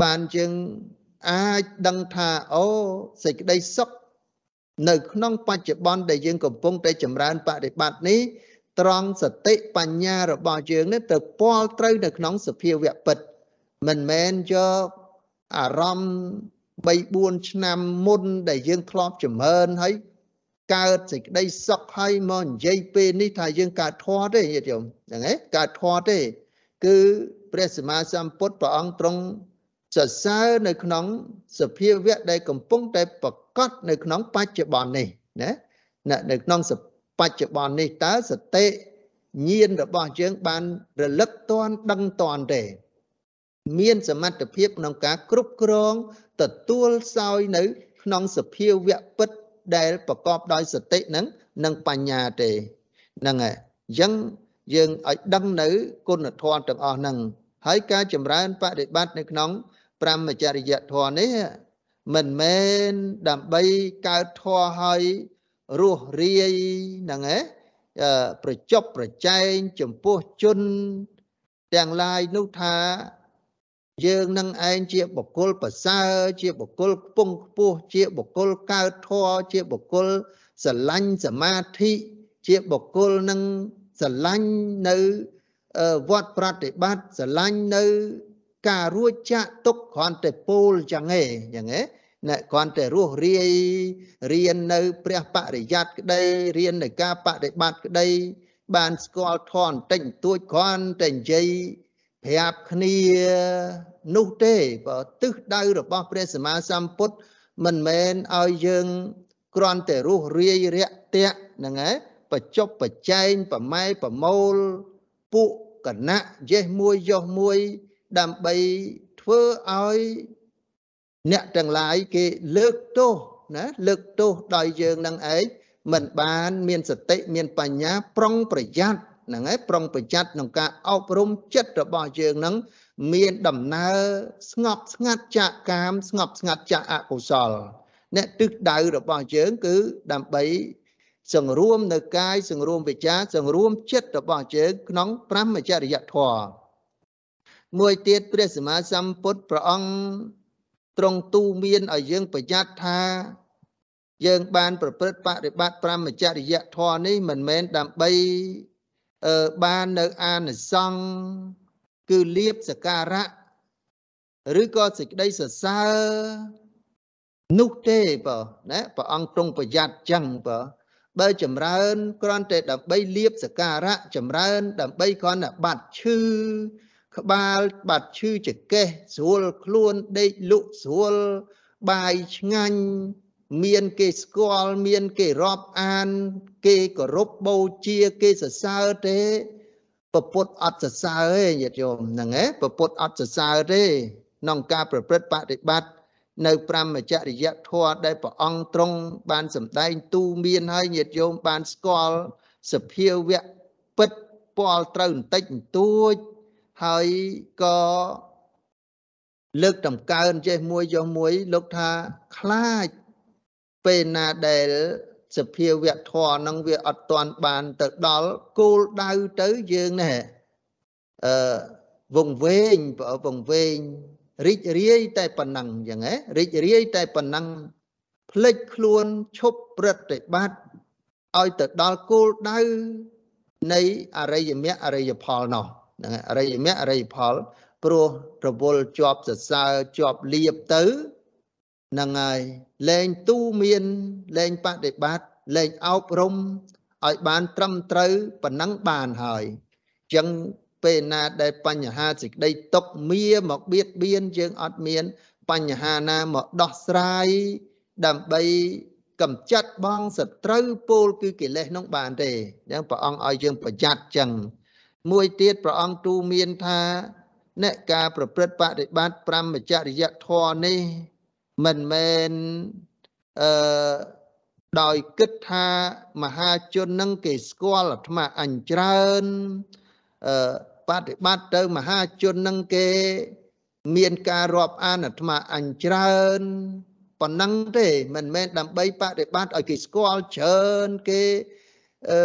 បានយើង អាចដឹងថាអូសេចក្តីសុខនៅក្នុងបច្ចុប្បន្នដែលយើងកំពុងតែចម្រើនបរិបត្តិនេះត្រង់សតិបញ្ញារបស់យើងនេះទៅពាល់ត្រូវនៅក្នុងសភាវៈពិតមិនមែនយកអារម្មណ៍3 4ឆ្នាំមុនដែលយើងធ្លាប់ចម្រើនហើយកើតសេចក្តីសុខហើយមកនិយាយពេលនេះថាយើងកើតធម៌ទេញាតិញោមហ្នឹងឯងកើតធម៌ទេ គឺព្រះសម្មាសម្ពុទ្ធព្រះអង្គទ្រង់ សរសើរនៅក្នុងសភាវៈដែលកំពុងតែប្រកបនៅក្នុងបច្ចុប្បន្ននេះណានៅក្នុងបច្ចុប្បន្ននេះតើសតិញាណរបស់យើងបានរលឹកតន់ដឹងតន់ទេមានសមត្ថភាពក្នុងការគ្រប់គ្រងទទួលសោយនៅ ក្នុងសភាវៈពិតដែលប្រកបដោយសតិនឹងនិងបញ្ញាទេហ្នឹងហើយអញ្ចឹងយើងឲ្យដឹងនៅគុណធម៌ទាំងអស់ហ្នឹងហើយការចម្រើនបប្រតិបត្តិនៅក្នុង ប្រមចរិយធម៌នេះមិនមែនដើម្បីកើតធម៌ឲ្យរស់រាយហ្នឹងឯងប្រជប់ប្រជែងចំពោះជនទាំងឡាយនោះថា យើងនឹងឯងជាបុគ្គលប្រសើរជាបុគ្គលខ្ពង់ខ្ពស់ជាបុគ្គលកើតធម៌ជាបុគ្គលស្រឡាញ់សមាធិជាបុគ្គលនឹងស្រឡាញ់នៅវត្តប្រតិបត្តិស្រឡាញ់នៅ ការរួចចាក់ទុកគ្រាន់តែពោលចឹងឯងចឹងឯងណែគ្រាន់តែរស់រាយរៀននៅ ព្រះបរិយ័តក្តីរៀននៅការបដិបត្តិក្តី បានស្គាល់ធនតិចតួចគ្រាន់តែនិយាយប្រាប់គ្នានោះទេបើទិសដៅរបស់ព្រះសម្មាសម្ពុទ្ធមិនមែនឲ្យយើងគ្រាន់តែរស់រាយរាក់ទាក់ហ្នឹងឯងបច្ចុប្បបច្ចែងប្រម៉ែប្រមូលពួកកកណៈយេះមួយយោះមួយ ដើម្បីធ្វើឲ្យអ្នកទាំងឡាយគេលើកទោសណាលើកទោសដោយយើងនឹងឯងមិនបានមានសតិមានបញ្ញាប្រុងប្រយ័ត្នហ្នឹងហើយប្រុងប្រយ័ត្នក្នុងការអប់រំចិត្តរបស់យើងនឹងមានដំណើរស្ងប់ស្ងាត់ចាកកាម ស្ងប់ស្ងាត់ចាកអកុសលអ្នកទិសដៅរបស់យើងគឺដើម្បីសង្រួមនៅកាយសង្រួមវិចារសង្រួមចិត្តរបស់យើងក្នុងព្រមចរិយធម៌ មួយទៀតព្រះសម្មាសម្ពុទ្ធព្រះអង្គទ្រង់ទូមានឲ្យយើងប្រយ័ត្នថាយើងបានប្រព្រឹត្តបរិបត្តិព្រមចរិយធម៌នេះមិនមែនដើម្បីអឺបាននៅអានិសង្ឃគឺលៀបសការៈឬក៏សេចក្តីសរសើរនោះទេបើណាព្រះអង្គទ្រង់ប្រយ័ត្នចឹងបើបើចម្រើនគ្រាន់តែដើម្បីលៀបសការៈចម្រើន ដើម្បីគ្រាន់តែបាត់ឈឺ ក្បាលបាត់ឈឺចកេះស្រួលខ្លួនដេកលក់ស្រួលបាយឆ្ងាញ់មានគេស្គាល់មានគេរាប់អាន គេគោរពបូជាគេសរសើរទេពពុទ្ធអត់សរសើរទេញាតិញោមហ្នឹងឯងពពុទ្ធអត់សរសើរទេក្នុងការប្រព្រឹត្តបប្រតិបត្តិនៅប្រមចរិយធម៌ដែលព្រះអង្គទ្រង់បានសម្ដែងទូមានហើយញាតិញោមបានស្គាល់សភាវៈពិតពាល់ត្រូវបន្តិចបន្តួច ហើយក៏លើកតម្កើងចេះមួយចុះមួយលោកថាខ្លាចពេលណាដែលសភាវៈធម៌នឹងវាអត់ទាន់បានទៅដល់គោលដៅទៅយើងណែអឺវងវែងបើវងវែងរីករាយតែប៉ុណ្ណឹងអញ្ចឹងហ៎រីករាយតែប៉ុណ្ណឹងផ្លិចខ្លួនឈប់ប្រតិបត្តិឲ្យទៅដល់គោលដៅនៃអរិយមគ្គអរិយផលនោះ ហ្នឹងអរិយមគ្គអរិយផល ព្រោះរវល់ជាប់សរសើរជាប់លៀបទៅហ្នឹងហើយលែងទូមានលែងបដិបត្តិលែងអប់រំឲ្យបានត្រឹមត្រូវប៉ុណ្ណឹងបានហើយអញ្ចឹងពេលណាដែលបញ្ហាសេចក្តីຕົកមៀមកបៀតបៀនយើងអត់មាន បញ្ហាណាមកដោះស្រាយដើម្បីកំចាត់បងសត្រូវពោលគឺកិលេសនោះបានទេអញ្ចឹងព្រះអង្គឲ្យយើងប្រយ័ត្នចឹង មួយទៀតព្រះអង្គទូមានថាអ្នកការប្រព្រឹត្តបដិបត្តិប្រមចរិយធម៌នេះមិនមែនអឺដោយគិតថាមហាជននឹងគេស្គាល់អាត្មាអញច្រើនអឺបប្រតិបត្តិទៅមហាជននឹងគេ មានការរាប់អានអាត្មាអញច្រើនប៉ុណ្ណឹងទេមិនមែនដើម្បីបប្រតិបត្តិឲ្យគេស្គាល់ច្រើនគេអឺ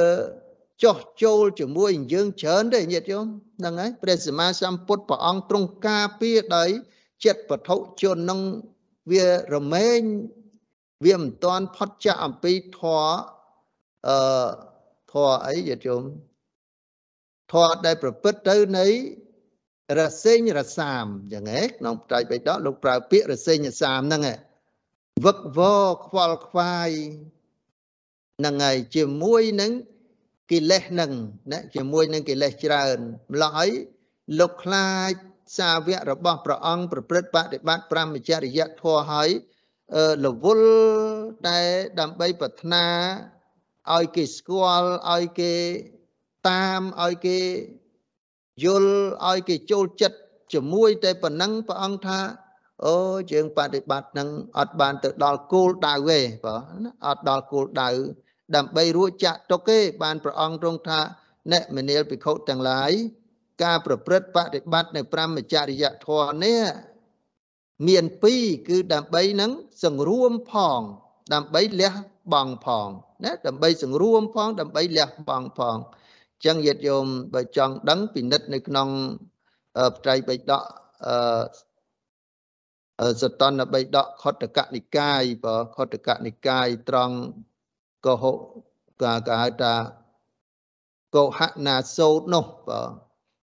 ចោះចូលជាមួយយើងច្រើនទេញាតិញោមហ្នឹងហើយព្រះសម្មាសម្ពុទ្ធព្រះអង្គទ្រង់ការពារដោយចិត្តពធុជននឹងវារមែងវាមិនតាន់ផុតចាកអំពីធម៌អឺធម៌អីញាតិញោមធម៌ដែលប្រព្រឹត្តទៅនៃរសេញរសាមអញ្ចឹងហ៎ក្នុងត្រៃបិដកលោកប្រើពាក្យរសេញរសាមហ្នឹងវឹកវរខ្វល់ខ្វាយហ្នឹងហើយជាមួយនឹង កិលេសនឹងណាជាមួយនឹងកិលេសច្រើនម្ល៉េះហើយលោកខ្លាចសាវករបស់ព្រះអង្គប្រព្រឹត្តបដិបត្តិប្រមចរិយធម៌ហើយរវល់តែដើម្បីប្រាថ្នាឲ្យគេស្គាល់ឲ្យគេតាមឲ្យគេយល់ឲ្យគេចូលចិត្តជាមួយតែប៉ុណ្ណឹងព្រះអង្គថាអូយើងបដិបត្តិនឹងអត់បានទៅដល់គោលដៅទេបើអត់ដល់គោលដៅ ដើម្បីរួចចាក់ទុកទេបានព្រះអង្គទ្រង់ថាអ្នកមនាលភិក្ខុទាំងឡាយការប្រព្រឹត្តបដិបត្តិនៅប្រមចរិយធម៌នេះមានពីរគឺដើម្បីនឹងសង្រួមផង ដើម្បីលះបង់ផងណាដើម្បីសង្រួមផង ដើម្បីលះបង់ផងចឹងញាតិយោមបើចង់ដឹងពិនិត្យនៅក្នុងត្រៃបិដកអឺសតនបិដកខតកនិកាយបើខតកនិកាយត្រង់ កុហកកាកហៅថាកុហណាសោតនោះបើ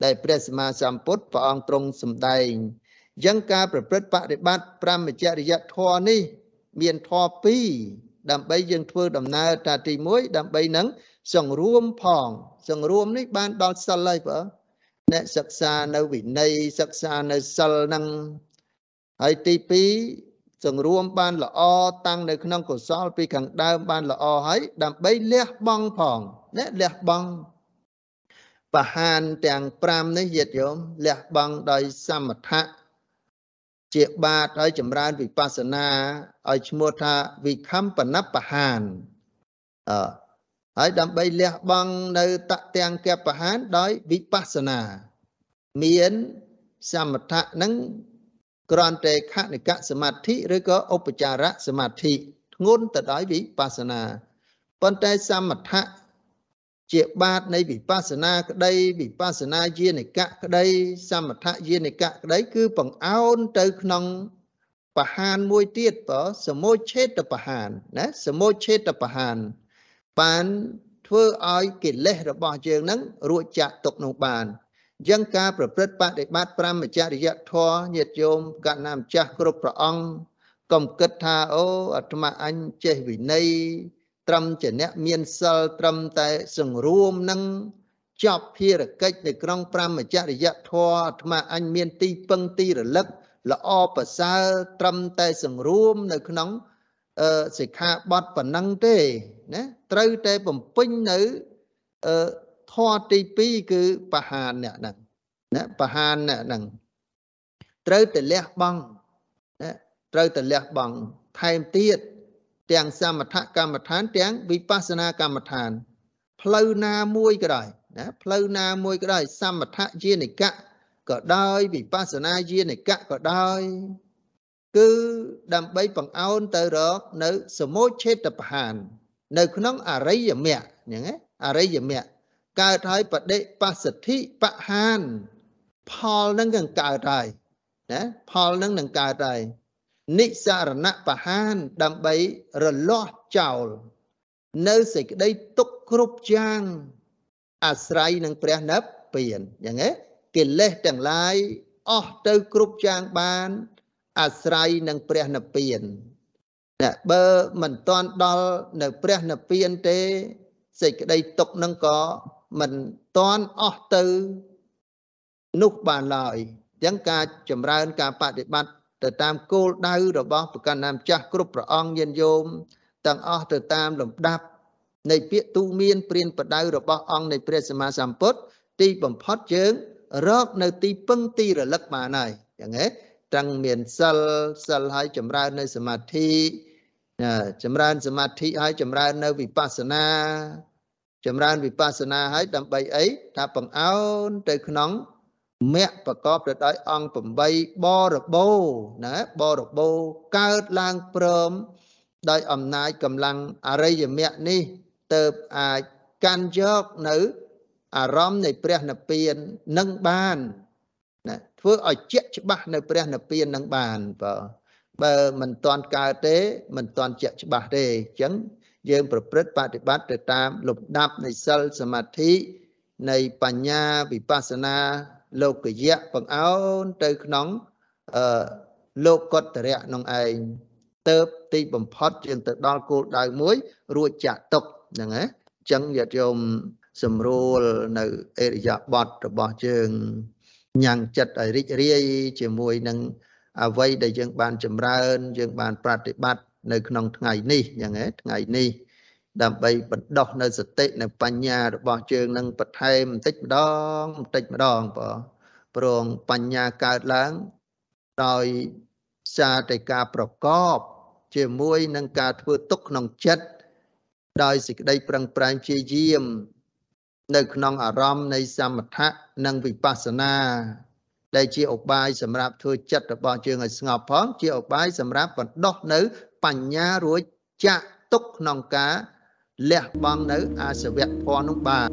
ដែលព្រះសម្មាសម្ពុទ្ធព្រះអង្គទ្រង់សម្ដែងអញ្ចឹងការប្រព្រឹត្តបរិបត្តិប្រមចរិយធម៌នេះ មានធម៌2ដើម្បីយើងធ្វើដំណើរតាទី1ដើម្បីនឹងសង្រួមផង សង្រួមនេះបានដល់សិលហើយបើអ្នកសិក្សានៅវិន័យសិក្សានៅសិលនឹងហើយទី2 សង្រួមបានល្អតាំងនៅក្នុងកុសលពីខាងដើមបានល្អហើយដើម្បីលះបង់ផងណាលះបង់បហានទាំង5នេះញាតិញោមលះបង់ដោយសមថៈជាបាតហើយចម្រើនវិបស្សនាឲ្យឈ្មោះថាវិខំបណបហានអឺហើយដើម្បីលះបង់នៅតទាំងកបហានដោយវិបស្សនា មានសមថៈនឹង គ្រាន់តែខនិកសមាធិឬក៏ឧបចារសមាធិធ្ងន់ទៅដោយវិបស្សនាប៉ុន្តែសមថៈជាបាតនៃវិបស្សនាក្តីវិបស្សនាយានិកៈក្តី សមថយានិកៈក្តី គឺបង្អោនទៅក្នុងបហានមួយទៀតបើសមុឆេតបហានណាសមុឆេតបហាន បានធ្វើឲ្យកិលេសរបស់យើងនឹងរួចចាក់ទុកនោះបាន អញ្ចឹងការប្រព្រឹត្តបដិបត្តិប្រមចរិយធម៌ញាតិញោមកណ្ណាម្ចាស់គ្រប់ព្រះអង្គកុំគិតថាអូអាត្មាអញចេះវិន័យត្រឹមជាអ្នកមានសិលត្រឹមតែសង្រួមនឹងចប់ភារកិច្ចនៅក្នុងប្រមចរិយធម៌អាត្មាអញមានទីពឹងទីរលឹកល្អប្រសើរត្រឹមតែសង្រួមនៅក្នុងអឺសិក្ខាបទប៉ុណ្ណឹងទេណាត្រូវតែបំពេញនៅអឺ ធម៌ទី2គឺបហានអ្នកហ្នឹងណាបហានអ្នកហ្នឹងត្រូវតែលះបង់ណាត្រូវតែលះបង់ថែមទៀតទាំងសមថកម្មដ្ឋាន ទាំងវិបស្សនាកម្មដ្ឋាន ផ្លូវណាមួយក៏ដោយណាផ្លូវណាមួយក៏ដោយ សមថយានិកៈក៏ដោយវិបស្សនាយានិកៈក៏ដោយគឺដើម្បីបង្អោនទៅរកនៅសមុឆេតបហាន នៅក្នុងអរិយមគ្គអញ្ចឹងណាអរិយមគ្គ កើតហើយបដិបស្សទ្ធិបហាន ផលនឹងនឹងកើតហើយណាផលនឹងនឹងកើតហើយនិសារណបហានដើម្បីរលាស់ចោល នៅសេចក្តីទុកគ្រប់យ៉ាងអាស្រ័យនឹងព្រះនិព្វានយ៉ាងណាកិលេសទាំងឡាយអស់ទៅគ្រប់យ៉ាងបាន អាស្រ័យនឹងព្រះនិព្វានតែបើមិនទាន់ដល់នៅព្រះនិព្វានទេសេចក្តីទុកនឹងក៏ មិនទាន់អស់ទៅនោះបានឡើយអញ្ចឹងការចម្រើនការបដិបត្តិទៅតាមគោលដៅរបស់ប្រកាន់ណាម្ចាស់គ្រប់ព្រះអង្គញាតិញោមទាំងអស់ទៅតាមលំដាប់នៃពាក្យទូមានព្រានប្រដៅរបស់អង្គនៃព្រះសម្មាសម្ពុទ្ធទីបំផុតយើងរកនៅទីពឹងទីរលឹកបានហើយយ៉ាងហេទាំងមានសិលសិលហើយចម្រើននៅសមាធិចម្រើនសមាធិហើយចម្រើននៅវិបស្សនា ចម្រើនវិបស្សនាហើយដើម្បីអីថាបង្អោនទៅក្នុងមគ្គប្រកបទៅដោយអង្គ8បរបោណាបរបោកើតឡើងព្រមដោយអំណាចកម្លាំងអរិយមគ្គនេះទៅអាចកាន់យកនៅអារម្មណ៍នៃព្រះនិព្វាននឹងបានណាធ្វើឲ្យជាក់ច្បាស់នៅព្រះនិព្វាននឹងបានបើបើមិនទាន់កើតទេមិនទាន់ជាក់ច្បាស់ទេអញ្ចឹង យើងប្រព្រឹត្តបប្រតិបត្តិទៅតាមលំដាប់នៃសិលសមាធិនៃបញ្ញាវិបស្សនាលោកយៈបង្អោនទៅក្នុងអឺលោកតរៈក្នុងឯងទៅទីបំផុតយើងទៅដល់គោលដៅមួយ រួចចាក់ទុកហ្នឹងណាអញ្ចឹងញាតិញោមសម្រួលនៅអេរិយាបថរបស់យើងញ៉ាំងចិត្តឲ្យរីករាយជាមួយនឹងអ្វីដែលយើងបានចម្រើន យើងបានប្រតិបត្តិ នៅក្នុងថ្ងៃនេះយ៉ាងណាថ្ងៃនេះដើម្បីបណ្ដោះនៅសតិនៅបញ្ញារបស់ជើងនឹងបន្ថែមបន្តិចម្ដងបន្តិចម្ដងបងព្រងបញ្ញាកើតឡើងដោយសារតែការប្រកប ជាមួយនឹងការធ្វើទុកក្នុងចិត្តដោយសេចក្តីប្រឹងប្រែងជាយាម នៅក្នុងអារម្មណ៍នៃសមថៈនិងវិបស្សនាដែលជាឧបាយសម្រាប់ធ្វើចិត្តរបស់យើងឲ្យស្ងប់ផង ជាឧបាយសម្រាប់បណ្ដោះនៅ បញ្ញារួចចាក់ទុកក្នុងការលះបង់នៅអាសវៈធម៌នោះបាន